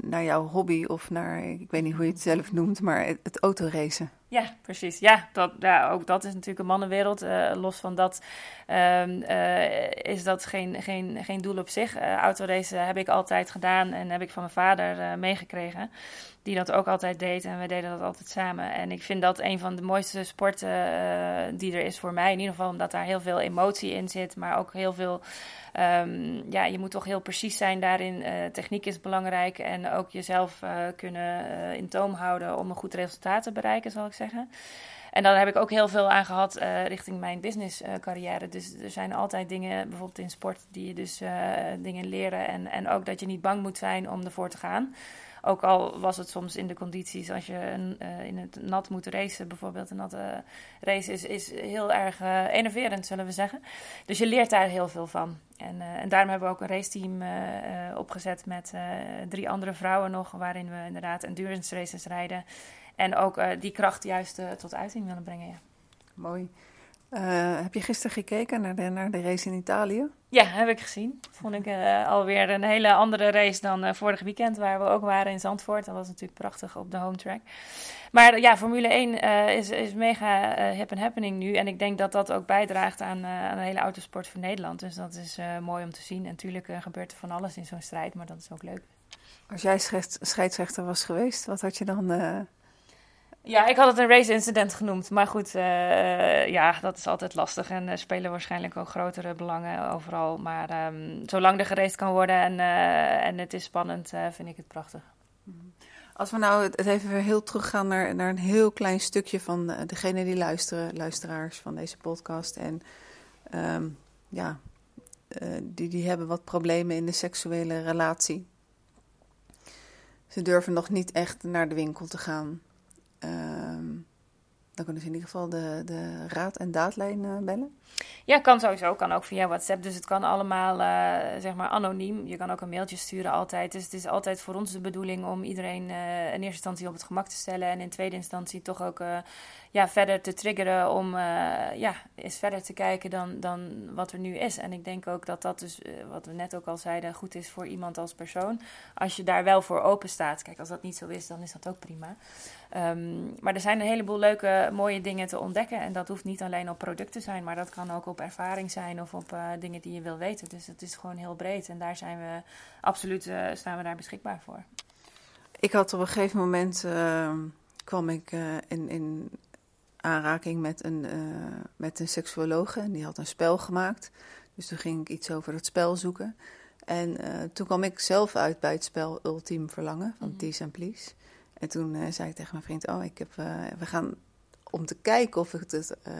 naar jouw hobby of naar, ik weet niet hoe je het zelf noemt, maar het, het autoracen. Ja, precies. Ja, dat, ja, ook dat is natuurlijk een mannenwereld. Uh, los van dat um, uh, is dat geen, geen, geen doel op zich. Uh, autoracen heb ik altijd gedaan en heb ik van mijn vader meegekregen. Die dat ook altijd deed en we deden dat altijd samen. En ik vind dat een van de mooiste sporten die er is voor mij. In ieder geval omdat daar heel veel emotie in zit, maar ook heel veel... Um, ja, je moet toch heel precies zijn daarin. techniek is belangrijk en ook jezelf kunnen in toom houden om een goed resultaat te bereiken, zal ik zeggen. En daar heb ik ook heel veel aan gehad richting mijn business uh, carrière. Dus er zijn altijd dingen, bijvoorbeeld in sport, die je dus dingen leren. En, en ook dat je niet bang moet zijn om ervoor te gaan. Ook al was het soms in de condities, als je een, in het nat moet racen, bijvoorbeeld een natte race, is, is heel erg enerverend, zullen we zeggen. Dus je leert daar heel veel van. En, en daarom hebben we ook een raceteam opgezet met drie andere vrouwen nog, waarin we inderdaad endurance races rijden. En ook uh, die kracht juist uh, tot uiting willen brengen. Ja. Mooi. Uh, heb je gisteren gekeken naar de, naar de race in Italië? Ja, heb ik gezien. Vond ik uh, alweer een hele andere race dan uh, vorig weekend, waar we ook waren in Zandvoort. Dat was natuurlijk prachtig op de home track. Maar ja, Formule 1 is, is mega hip and happening nu. En ik denk dat dat ook bijdraagt aan, aan de hele autosport van Nederland. Dus dat is mooi om te zien. En natuurlijk gebeurt er van alles in zo'n strijd, maar dat is ook leuk. Als jij scheidsrechter was geweest, wat had je dan ja, ik had het een race incident genoemd. Maar goed, uh, ja, dat is altijd lastig. En spelen waarschijnlijk ook grotere belangen overal. Maar um, zolang er geraced kan worden en, uh, en het is spannend, vind ik het prachtig. Als we nou het even weer heel teruggaan naar, naar een heel klein stukje van degene die luisteren, luisteraars van deze podcast. En um, ja, die, die hebben wat problemen in de seksuele relatie. Ze durven nog niet echt naar de winkel te gaan. Ehm, dan kunnen ze in ieder geval de, de raad- en daadlijn uh, bellen. Ja, kan sowieso. Kan ook via WhatsApp. Dus het kan allemaal, uh, zeg maar, anoniem. Je kan ook een mailtje sturen altijd. Dus het is altijd voor ons de bedoeling om iedereen uh, in eerste instantie op het gemak te stellen. En in tweede instantie toch ook ja, verder te triggeren om ja, eens verder te kijken dan, dan wat er nu is. En ik denk ook dat dat dus, wat we net ook al zeiden, goed is voor iemand als persoon. Als je daar wel voor open staat. Kijk, als dat niet zo is, dan is dat ook prima. Um, maar er zijn een heleboel leuke, mooie dingen te ontdekken. En dat hoeft niet alleen op producten zijn, maar dat kan ook op ervaring zijn of op uh, dingen die je wil weten. Dus het is gewoon heel breed. En daar zijn we absoluut uh, staan we daar beschikbaar voor. Ik had op een gegeven moment uh, kwam ik uh, in, in aanraking met een, met een seksuologe. En die had een spel gemaakt. Dus toen ging ik iets over het spel zoeken. En toen kwam ik zelf uit bij het spel Ultiem Verlangen van mm -hmm. Tease and Please. En toen uh, zei ik tegen mijn vriend: Oh, ik heb, uh, we gaan om te kijken of ik het uh,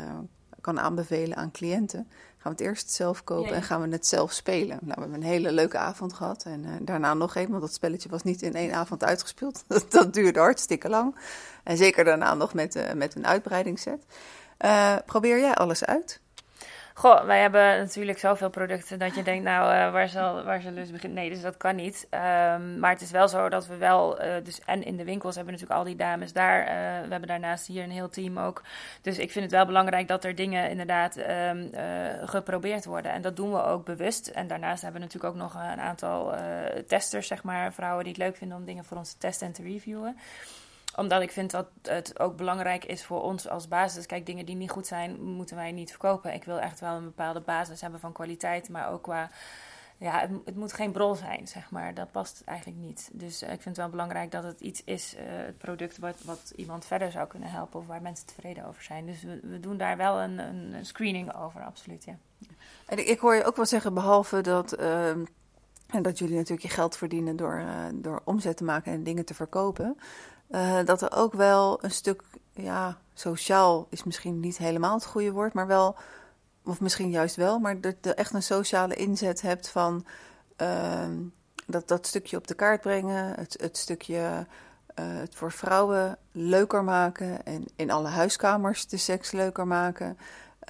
kan aanbevelen aan cliënten. Gaan we het eerst zelf kopen en gaan we het zelf spelen. Nou, we hebben een hele leuke avond gehad. En daarna nog een, want dat spelletje was niet in één avond uitgespeeld. dat, duurde hartstikke lang. En zeker daarna nog met, met een uitbreidingsset. probeer jij alles uit? Goh, wij hebben natuurlijk zoveel producten dat je denkt, nou, uh, waar, zal, waar zullen we beginnen? Nee, dus dat kan niet. Um, maar het is wel zo dat we wel, uh, dus en in de winkels hebben natuurlijk al die dames daar. Uh, we hebben daarnaast hier een heel team ook. Dus ik vind het wel belangrijk dat er dingen inderdaad um, geprobeerd worden. En dat doen we ook bewust. En daarnaast hebben we natuurlijk ook nog een aantal testers, zeg maar, vrouwen die het leuk vinden om dingen voor ons te testen en te reviewen omdat ik vind dat het ook belangrijk is voor ons als basis. Kijk, dingen die niet goed zijn, moeten wij niet verkopen. Ik wil echt wel een bepaalde basis hebben van kwaliteit, maar ook qua. Ja, het, het moet geen brol zijn, zeg maar. Dat past eigenlijk niet. Dus uh, ik vind het wel belangrijk dat het iets is, uh, het product, wat, wat iemand verder zou kunnen helpen of waar mensen tevreden over zijn. Dus we, doen daar wel een, een screening over, absoluut, ja. En ik, hoor je ook wel zeggen, behalve dat. Uh, en dat jullie natuurlijk je geld verdienen door, uh, door omzet te maken en dingen te verkopen. Uh, dat er ook wel een stuk, ja, sociaal is misschien niet helemaal het goede woord, maar wel, of misschien juist wel, maar dat je echt een sociale inzet hebt van uh, dat, dat stukje op de kaart brengen, het, het stukje uh, het voor vrouwen leuker maken en in alle huiskamers de seks leuker maken.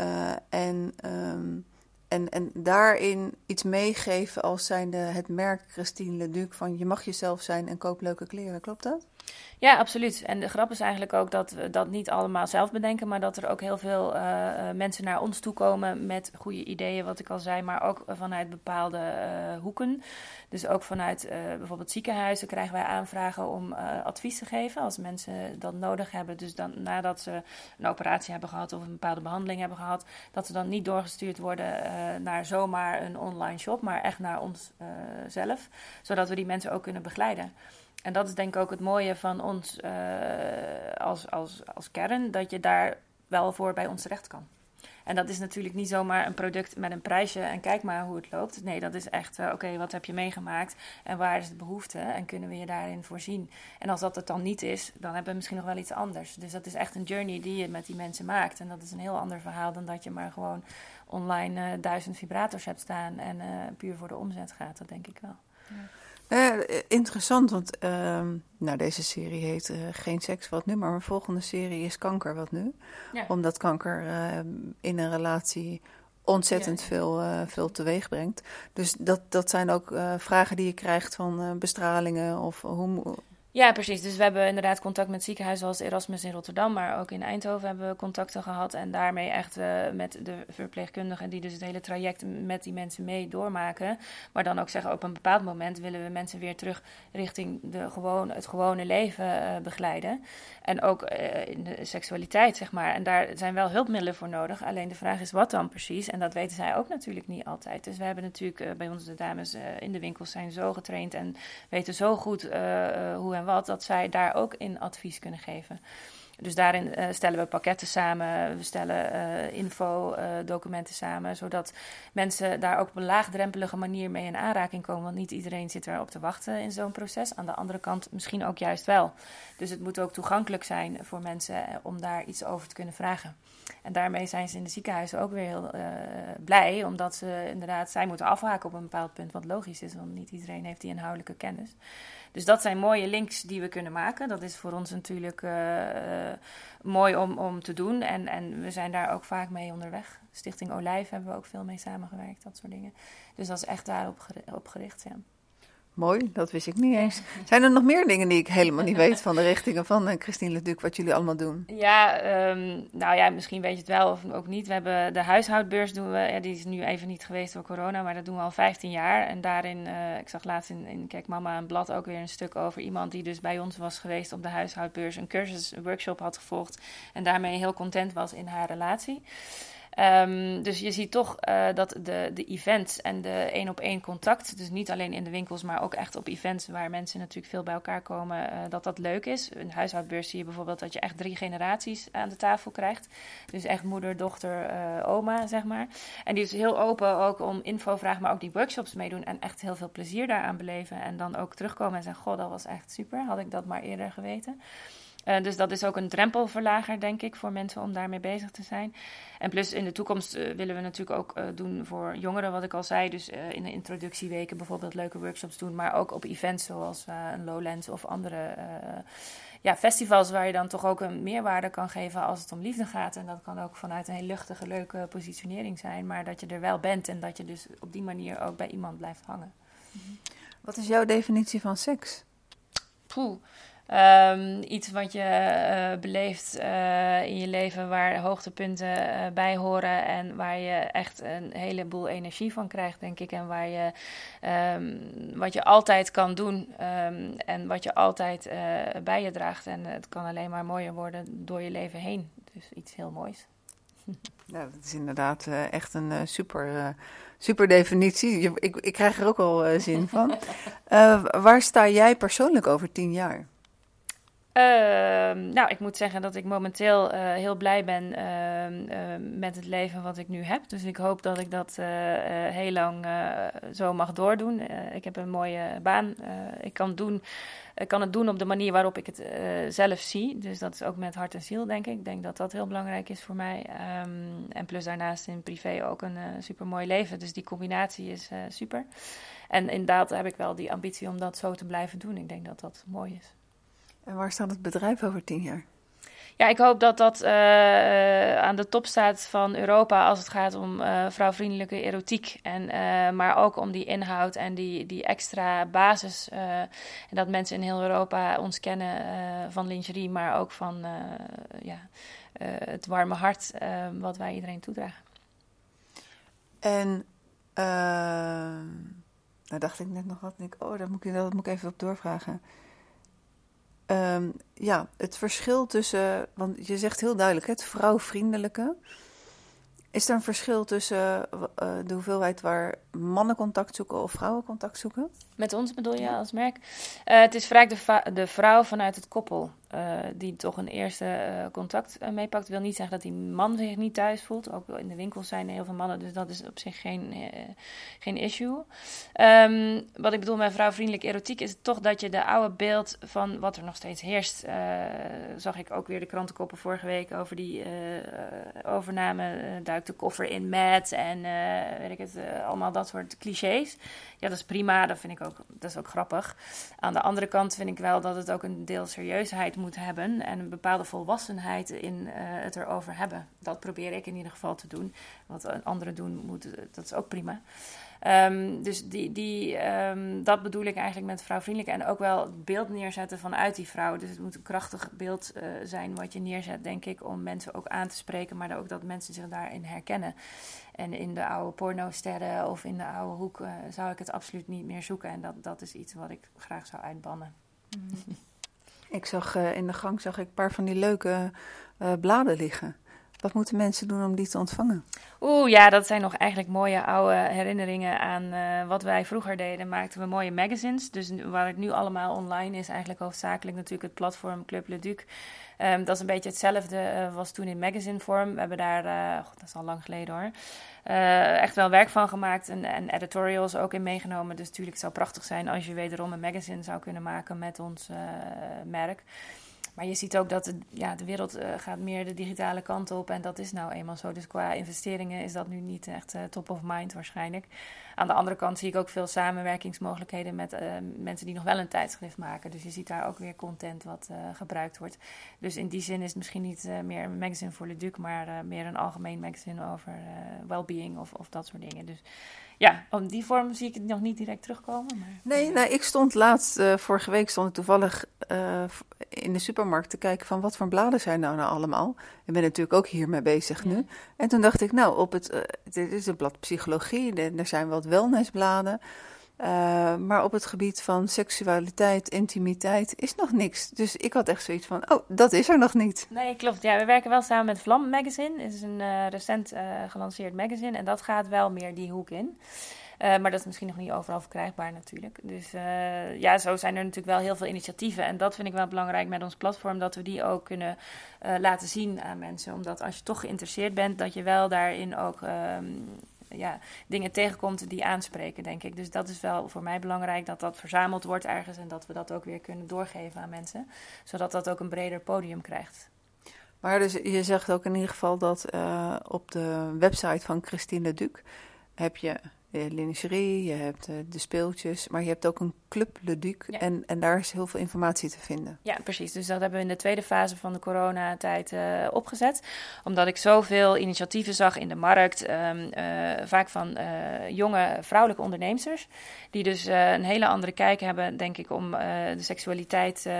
Uh, en, um, en, en daarin iets meegeven als zijnde het merk Christine Leduc van je mag jezelf zijn en koop leuke kleren. Klopt dat? Ja, absoluut. En de grap is eigenlijk ook dat we dat niet allemaal zelf bedenken, maar dat er ook heel veel uh, mensen naar ons toe komen met goede ideeën, wat ik al zei, maar ook vanuit bepaalde uh, hoeken. Dus ook vanuit bijvoorbeeld ziekenhuizen krijgen wij aanvragen om advies te geven als mensen dat nodig hebben. Dus dan nadat ze een operatie hebben gehad of een bepaalde behandeling hebben gehad, dat ze dan niet doorgestuurd worden naar zomaar een online shop, maar echt naar ons zelf, zodat we die mensen ook kunnen begeleiden. En dat is denk ik ook het mooie van ons uh, als, als, als kern, dat je daar wel voor bij ons terecht kan. En dat is natuurlijk niet zomaar een product met een prijsje en kijk maar hoe het loopt. Nee, dat is echt, uh, oké, wat heb je meegemaakt en waar is de behoefte en kunnen we je daarin voorzien? En als dat het dan niet is, dan hebben we misschien nog wel iets anders. Dus dat is echt een journey die je met die mensen maakt. En dat is een heel ander verhaal dan dat je maar gewoon online uh, duizend vibrators hebt staan en puur voor de omzet gaat. Dat denk ik wel. Uh, interessant, want uh, nou, deze serie heet uh, Geen seks, wat nu? Maar mijn volgende serie is Kanker, wat nu? Ja. Omdat kanker in een relatie ontzettend ja. veel, veel teweeg brengt. Dus dat, dat zijn ook vragen die je krijgt van bestralingen of hoe... Ja, precies. Dus we hebben inderdaad contact met ziekenhuizen als Erasmus in Rotterdam, maar ook in Eindhoven hebben we contacten gehad. En daarmee echt uh, met de verpleegkundigen die dus het hele traject met die mensen mee doormaken. Maar dan ook zeggen, op een bepaald moment willen we mensen weer terug richting de gewoon, het gewone leven uh, begeleiden. En ook uh, in de seksualiteit, zeg maar. En daar zijn wel hulpmiddelen voor nodig. Alleen de vraag is wat dan precies. En dat weten zij ook natuurlijk niet altijd. Dus we hebben natuurlijk bij ons de dames in de winkels zijn zo getraind en weten zo goed hoe en wat, dat zij daar ook in advies kunnen geven. Dus daarin uh, stellen we pakketten samen, we stellen uh, infodocumenten uh, samen, zodat mensen daar ook op een laagdrempelige manier mee in aanraking komen. Want niet iedereen zit erop te wachten in zo'n proces. Aan de andere kant misschien ook juist wel. Dus het moet ook toegankelijk zijn voor mensen eh, om daar iets over te kunnen vragen. En daarmee zijn ze in de ziekenhuizen ook weer heel blij, omdat ze inderdaad, zij moeten afhaken op een bepaald punt, wat logisch is, want niet iedereen heeft die inhoudelijke kennis. Dus dat zijn mooie links die we kunnen maken. Dat is voor ons natuurlijk uh, mooi om, om te doen. En, en we zijn daar ook vaak mee onderweg. Stichting Olijf hebben we ook veel mee samengewerkt, dat soort dingen. Dus dat is echt daarop op gericht, ja. Mooi, dat wist ik niet eens. Zijn er nog meer dingen die ik helemaal niet weet van de richtingen van uh, Christine Leduc, wat jullie allemaal doen? Ja, um, nou ja, misschien weet je het wel of ook niet. We hebben de huishoudbeurs, doen we, ja, die is nu even niet geweest door corona, maar dat doen we al 15 jaar. En daarin, uh, ik zag laatst in, in Kijk Mama een blad ook weer een stuk over iemand die dus bij ons was geweest op de huishoudbeurs, een cursus, een workshop had gevolgd en daarmee heel content was in haar relatie. Um, dus je ziet toch uh, dat de, de events en de één op één contact, dus niet alleen in de winkels, maar ook echt op events waar mensen natuurlijk veel bij elkaar komen, uh, dat dat leuk is. Een huishoudbeurs zie je bijvoorbeeld dat je echt drie generaties aan de tafel krijgt. Dus echt moeder, dochter, uh, oma, zeg maar. En die is heel open ook om info vragen, maar ook die workshops meedoen en echt heel veel plezier daaraan beleven. En dan ook terugkomen en zeggen, goh, dat was echt super, had ik dat maar eerder geweten. Uh, dus dat is ook een drempelverlager, denk ik, voor mensen om daarmee bezig te zijn. En plus in de toekomst uh, willen we natuurlijk ook uh, doen voor jongeren, wat ik al zei. Dus in de introductieweken bijvoorbeeld leuke workshops doen. Maar ook op events zoals een Lowlands of andere ja, festivals waar je dan toch ook een meerwaarde kan geven als het om liefde gaat. En dat kan ook vanuit een heel luchtige, leuke positionering zijn. Maar dat je er wel bent en dat je dus op die manier ook bij iemand blijft hangen. Wat is jouw definitie van seks? Poeh. Um, iets wat je uh, beleeft uh, in je leven waar hoogtepunten uh, bij horen en waar je echt een heleboel energie van krijgt, denk ik. En waar je um, wat je altijd kan doen um, en wat je altijd bij je draagt. En het kan alleen maar mooier worden door je leven heen. Dus iets heel moois. Ja, dat is inderdaad echt een super, super definitie. Ik, ik krijg er ook al zin van. waar sta jij persoonlijk over tien jaar? Uh, nou, ik moet zeggen dat ik momenteel uh, heel blij ben uh, met het leven wat ik nu heb. Dus ik hoop dat ik dat eh, heel lang zo mag doordoen. ik heb een mooie baan. ik, kan doen, kan het doen op de manier waarop ik het zelf zie. Dus dat is ook met hart en ziel, denk ik. Ik denk dat dat heel belangrijk is voor mij. En plus daarnaast in privé ook een super mooi leven. Dus die combinatie is super. En inderdaad heb ik wel die ambitie om dat zo te blijven doen. Ik denk dat dat mooi is. En waar staat het bedrijf over tien jaar? Ja, ik hoop dat dat uh, aan de top staat van Europa als het gaat om uh, vrouwvriendelijke erotiek. En, uh, maar ook om die inhoud en die, die extra basis. en dat mensen in heel Europa ons kennen van lingerie, maar ook van ja, het warme hart wat wij iedereen toedragen. En nou dacht ik net nog wat. Ik, oh, daar moet ik, dat moet ik even op doorvragen. Um, ja, het verschil tussen, want je zegt heel duidelijk, het vrouwvriendelijke. Is er een verschil tussen uh, de hoeveelheid waar mannen contact zoeken of vrouwen contact zoeken? Met ons bedoel je als merk? Uh, het is vaak de, de, vrouw vanuit het koppel uh, die toch een eerste contact meepakt. wil niet zeggen dat die man zich niet thuis voelt. Ook in de winkels zijn heel veel mannen, dus dat is op zich geen, geen issue. Um, wat ik bedoel met vrouwvriendelijk erotiek is toch dat je de oude beeld van wat er nog steeds heerst. zag ik ook weer de krantenkoppen vorige week over die overname. duikt de koffer in met en weet ik het, allemaal dat soort clichés. Ja, dat is prima. Dat vind ik ook, dat is ook grappig. Aan de andere kant vind ik wel dat het ook een deel serieusheid moet hebben. En een bepaalde volwassenheid in uh, het erover hebben. Dat probeer ik in ieder geval te doen. Wat anderen doen, moet, dat is ook prima. Ehm, dus die, die, ehm, dat bedoel ik eigenlijk met vrouwvriendelijk. En ook wel het beeld neerzetten vanuit die vrouw. Dus het moet een krachtig beeld uh, zijn wat je neerzet, denk ik, om mensen ook aan te spreken, maar ook dat mensen zich daarin herkennen. En in de oude pornosterren of in de oude hoek zou ik het absoluut niet meer zoeken. En dat, dat is iets wat ik graag zou uitbannen. Ik zag uh, in de gang zag ik een paar van die leuke bladen liggen. Wat moeten mensen doen om die te ontvangen? Oeh, ja, dat zijn nog eigenlijk mooie oude herinneringen aan uh, wat wij vroeger deden. Maakten we mooie magazines. Dus waar het nu allemaal online is, eigenlijk hoofdzakelijk natuurlijk het platform Club Le Duc. Um, dat is een beetje hetzelfde, uh, was toen in magazine vorm. We hebben daar, uh, God, dat is al lang geleden hoor, echt wel werk van gemaakt en, en, editorials ook in meegenomen. Dus natuurlijk zou het prachtig zijn als je wederom een magazine zou kunnen maken met ons merk. Maar je ziet ook dat de, ja, de wereld uh, gaat meer de digitale kant op. En dat is nou eenmaal zo. Dus qua investeringen is dat nu niet echt uh, top of mind waarschijnlijk. Aan de andere kant zie ik ook veel samenwerkingsmogelijkheden met uh, mensen die nog wel een tijdschrift maken. Dus je ziet daar ook weer content wat gebruikt wordt. Dus in die zin is het misschien niet meer een magazine voor Le Duc, maar meer een algemeen magazine over well-being of, of dat soort dingen. Dus ja, op die vorm zie ik het nog niet direct terugkomen. Maar... Nee, nou, ik stond laatst, uh, vorige week stond ik toevallig uh, in de supermarkt te kijken van wat voor bladen zijn nou, nou allemaal. Ik ben natuurlijk ook hiermee bezig ja. nu. En toen dacht ik, nou, op het, uh, dit is een blad psychologie, er zijn wat wellnessbladen. Uh, maar op het gebied van seksualiteit, intimiteit is nog niks. Dus ik had echt zoiets van, oh, dat is er nog niet. Nee, klopt. Ja, we werken wel samen met Vlam Magazine. Het is een uh, recent uh, gelanceerd magazine en dat gaat wel meer die hoek in. maar dat is misschien nog niet overal verkrijgbaar natuurlijk. Dus ja, zo zijn er natuurlijk wel heel veel initiatieven. En dat vind ik wel belangrijk met ons platform, dat we die ook kunnen laten zien aan mensen. Omdat als je toch geïnteresseerd bent, dat je wel daarin ook ehm, ja, dingen tegenkomt die aanspreken, denk ik. Dus dat is wel voor mij belangrijk dat dat verzameld wordt ergens en dat we dat ook weer kunnen doorgeven aan mensen, zodat dat ook een breder podium krijgt. Maar dus je zegt ook in ieder geval dat uh, op de website van Christine Duc heb je lingerie, je hebt uh, de speeltjes, maar je hebt ook een Club Le Duc ja. en, en daar is heel veel informatie te vinden. Ja, precies. Dus dat hebben we in de tweede fase van de coronatijd uh, opgezet. Omdat ik zoveel initiatieven zag in de markt, um, uh, vaak van jonge vrouwelijke ondernemers, die dus een hele andere kijk hebben, denk ik, om de seksualiteit um,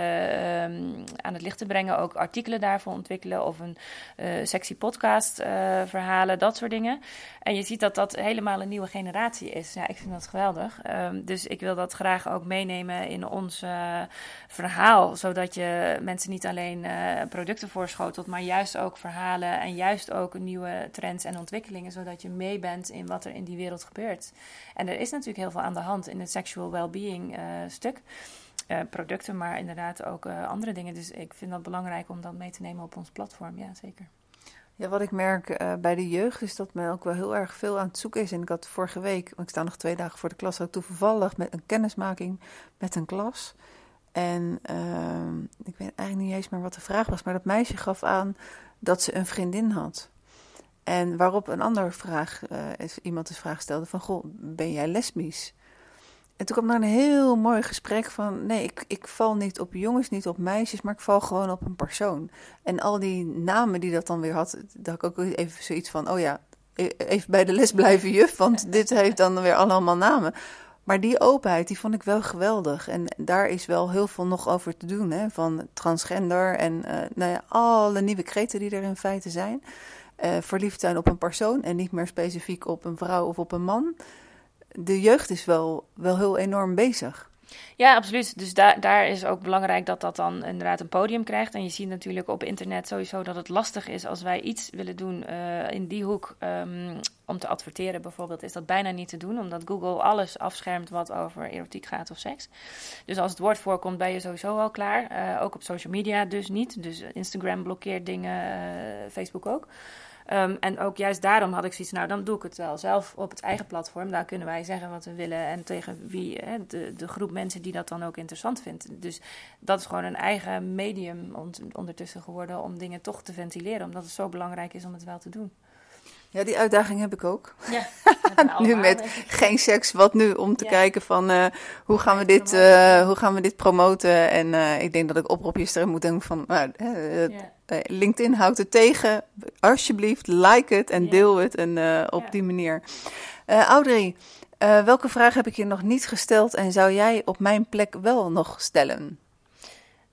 aan het licht te brengen. Ook artikelen daarvoor ontwikkelen of een sexy podcast verhalen, dat soort dingen. En je ziet dat dat helemaal een nieuwe generatie is. Ja, ik vind dat geweldig. Um, dus ik wil dat graag ook meenemen in ons uh, verhaal. Zodat je mensen niet alleen uh, producten voorschotelt, maar juist ook verhalen en juist ook nieuwe trends en ontwikkelingen. Zodat je mee bent in wat er in die wereld gebeurt. En er is natuurlijk heel veel aan de hand in het sexual well-being uh, stuk. Producten, maar inderdaad ook andere dingen. Dus ik vind dat belangrijk om dat mee te nemen op ons platform. Ja, zeker. Ja, wat ik merk uh, bij de jeugd is dat men ook wel heel erg veel aan het zoeken is. En ik had vorige week, want ik sta nog twee dagen voor de klas, had toevallig met een kennismaking met een klas. En uh, ik weet eigenlijk niet eens meer wat de vraag was, maar dat meisje gaf aan dat ze een vriendin had. En waarop een andere vraag, uh, iemand de vraag stelde van, goh, ben jij lesbisch? En toen kwam er een heel mooi gesprek van... nee, ik, ik val niet op jongens, niet op meisjes... maar ik val gewoon op een persoon. En al die namen die dat dan weer had... had ik ook even zoiets van... oh ja, e-, even bij de les blijven juf... want dit heeft dan weer allemaal namen. Maar die openheid, die vond ik wel geweldig. En daar is wel heel veel nog over te doen. Hè? Van transgender en uh, nou ja, alle nieuwe kreten die er in feite zijn. Uh, verliefd zijn op een persoon... en niet meer specifiek op een vrouw of op een man de jeugd is wel, wel heel enorm bezig. Ja, absoluut. Dus daar, daar is ook belangrijk dat dat dan inderdaad een podium krijgt. En je ziet natuurlijk op internet sowieso dat het lastig is als wij iets willen doen uh, in die hoek. Um, om te adverteren bijvoorbeeld, is dat bijna niet te doen. Omdat Google alles afschermt wat over erotiek gaat of seks. Dus als het woord voorkomt, ben je sowieso al klaar. Uh, ook op social media dus niet. Dus Instagram blokkeert dingen, uh, Facebook ook. Um, en ook juist daarom had ik zoiets, nou dan doe ik het wel zelf op het eigen platform. Daar kunnen wij zeggen wat we willen en tegen wie, hè, de, de groep mensen die dat dan ook interessant vindt. Dus dat is gewoon een eigen medium ondertussen geworden om dingen toch te ventileren. Omdat het zo belangrijk is om het wel te doen. Ja, die uitdaging heb ik ook. Ja, nu met geen seks, wat nu? Om te ja. kijken van uh, hoe, gaan we dit, uh, hoe gaan we dit promoten? En uh, ik denk dat ik oproepjes erin moet denken van... Nou, ja. LinkedIn houdt het tegen. Alsjeblieft, like het en deel het. En op die manier. Audrey, Uh, welke vraag heb ik je nog niet gesteld en zou jij op mijn plek wel nog stellen?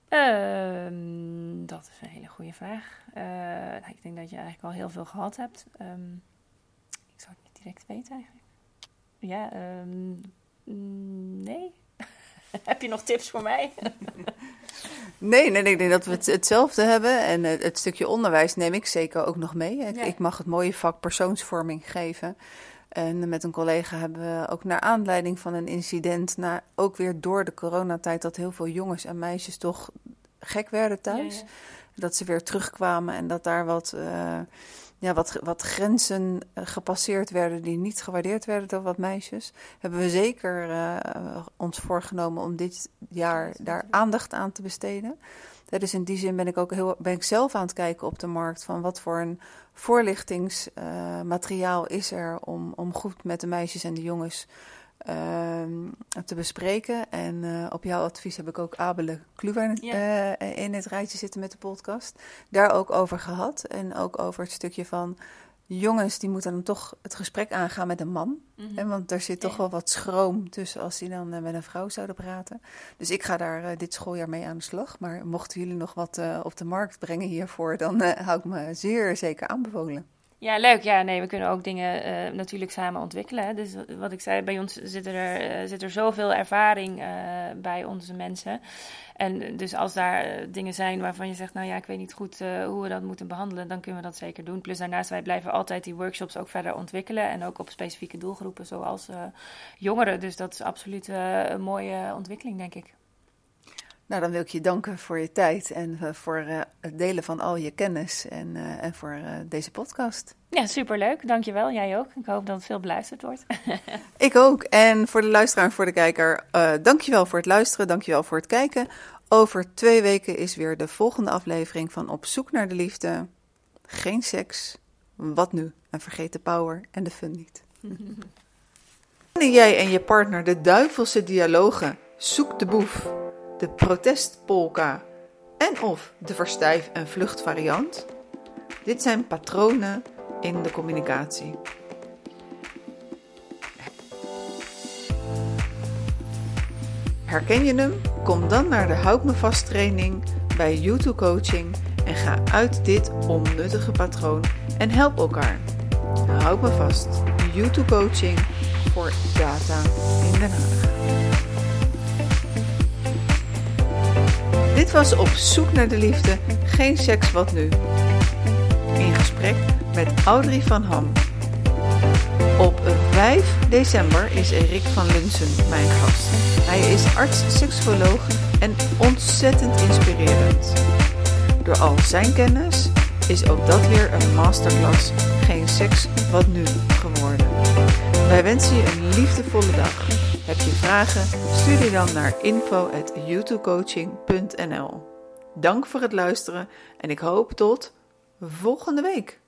Uh, dat is een hele goede vraag. Nou, ik denk dat je eigenlijk al heel veel gehad hebt. Um, ik zou het niet direct weten eigenlijk. Ja, um, nee. Heb je nog tips voor mij? Nee, nee, ik denk dat we het, hetzelfde hebben. En het, het, stukje onderwijs neem ik zeker ook nog mee. Ik, ik mag het mooie vak persoonsvorming geven. En met een collega hebben we ook naar aanleiding van een incident, na, ook weer door de coronatijd, dat heel veel jongens en meisjes toch gek werden thuis. Dat ze weer terugkwamen en dat daar wat, uh, ja, wat, wat grenzen eh, gepasseerd werden die niet gewaardeerd werden door wat meisjes. Hebben we zeker uh, ons voorgenomen om dit jaar daar aandacht aan te besteden. Dus in die zin ben ik ook heel, ben ik zelf aan het kijken op de markt van wat voor een voorlichtingsmateriaal is er om, om goed met de meisjes en de jongens te bespreken. En uh, op jouw advies heb ik ook Abele Kluwer uh, in het rijtje zitten met de podcast. Daar ook over gehad. En ook over het stukje van jongens, die moeten dan toch het gesprek aangaan met een man. Mm Want er zit toch wel wat schroom tussen als die dan uh, met een vrouw zouden praten. Dus ik ga daar dit schooljaar mee aan de slag. Maar mochten jullie nog wat op de markt brengen hiervoor, dan hou ik me zeer zeker aanbevolen. Ja, leuk. Ja, nee, we kunnen ook dingen uh, natuurlijk samen ontwikkelen. Dus wat ik zei, bij ons zit er, uh, zit er zoveel ervaring bij onze mensen. En dus als daar dingen zijn waarvan je zegt, nou ja, ik weet niet goed hoe we dat moeten behandelen, dan kunnen we dat zeker doen. Plus daarnaast, wij blijven altijd die workshops ook verder ontwikkelen. En ook op specifieke doelgroepen, zoals jongeren. Dus dat is absoluut een mooie ontwikkeling, denk ik. Nou, dan wil ik je danken voor je tijd en uh, voor uh, het delen van al je kennis en, uh, en voor deze podcast. Ja, superleuk. Dankjewel. Jij ook. Ik hoop dat het veel beluisterd wordt. ik ook. En voor de luisteraar en voor de kijker, dankjewel voor het luisteren. Dankjewel voor het kijken. Over twee weken is weer de volgende aflevering van Op zoek naar de liefde. Geen seks. Wat nu? En vergeet de power en de fun niet. Wanneer jij en je partner de duivelse dialogen Zoek de boef de protestpolka en of de verstijf- en vluchtvariant. Dit zijn patronen in de communicatie. Herken je hem? Kom dan naar de Houd Me Vast training bij YouTube Coaching en ga uit dit onnuttige patroon en help elkaar. Houd me vast, YouTube Coaching voor data in Den Haag. Dit was Op zoek naar de liefde, geen seks, wat nu? In gesprek met Audrey van Ham. Op 5 december is Erik van Lunsen mijn gast. Hij is arts, seksuoloog en ontzettend inspirerend. Door al zijn kennis is ook dat weer een masterclass Geen seks, wat nu geworden. Wij wensen je een liefdevolle dag. Heb je vragen? Stuur die dan naar info.youtubecoaching.nl Dank voor het luisteren en ik hoop tot volgende week.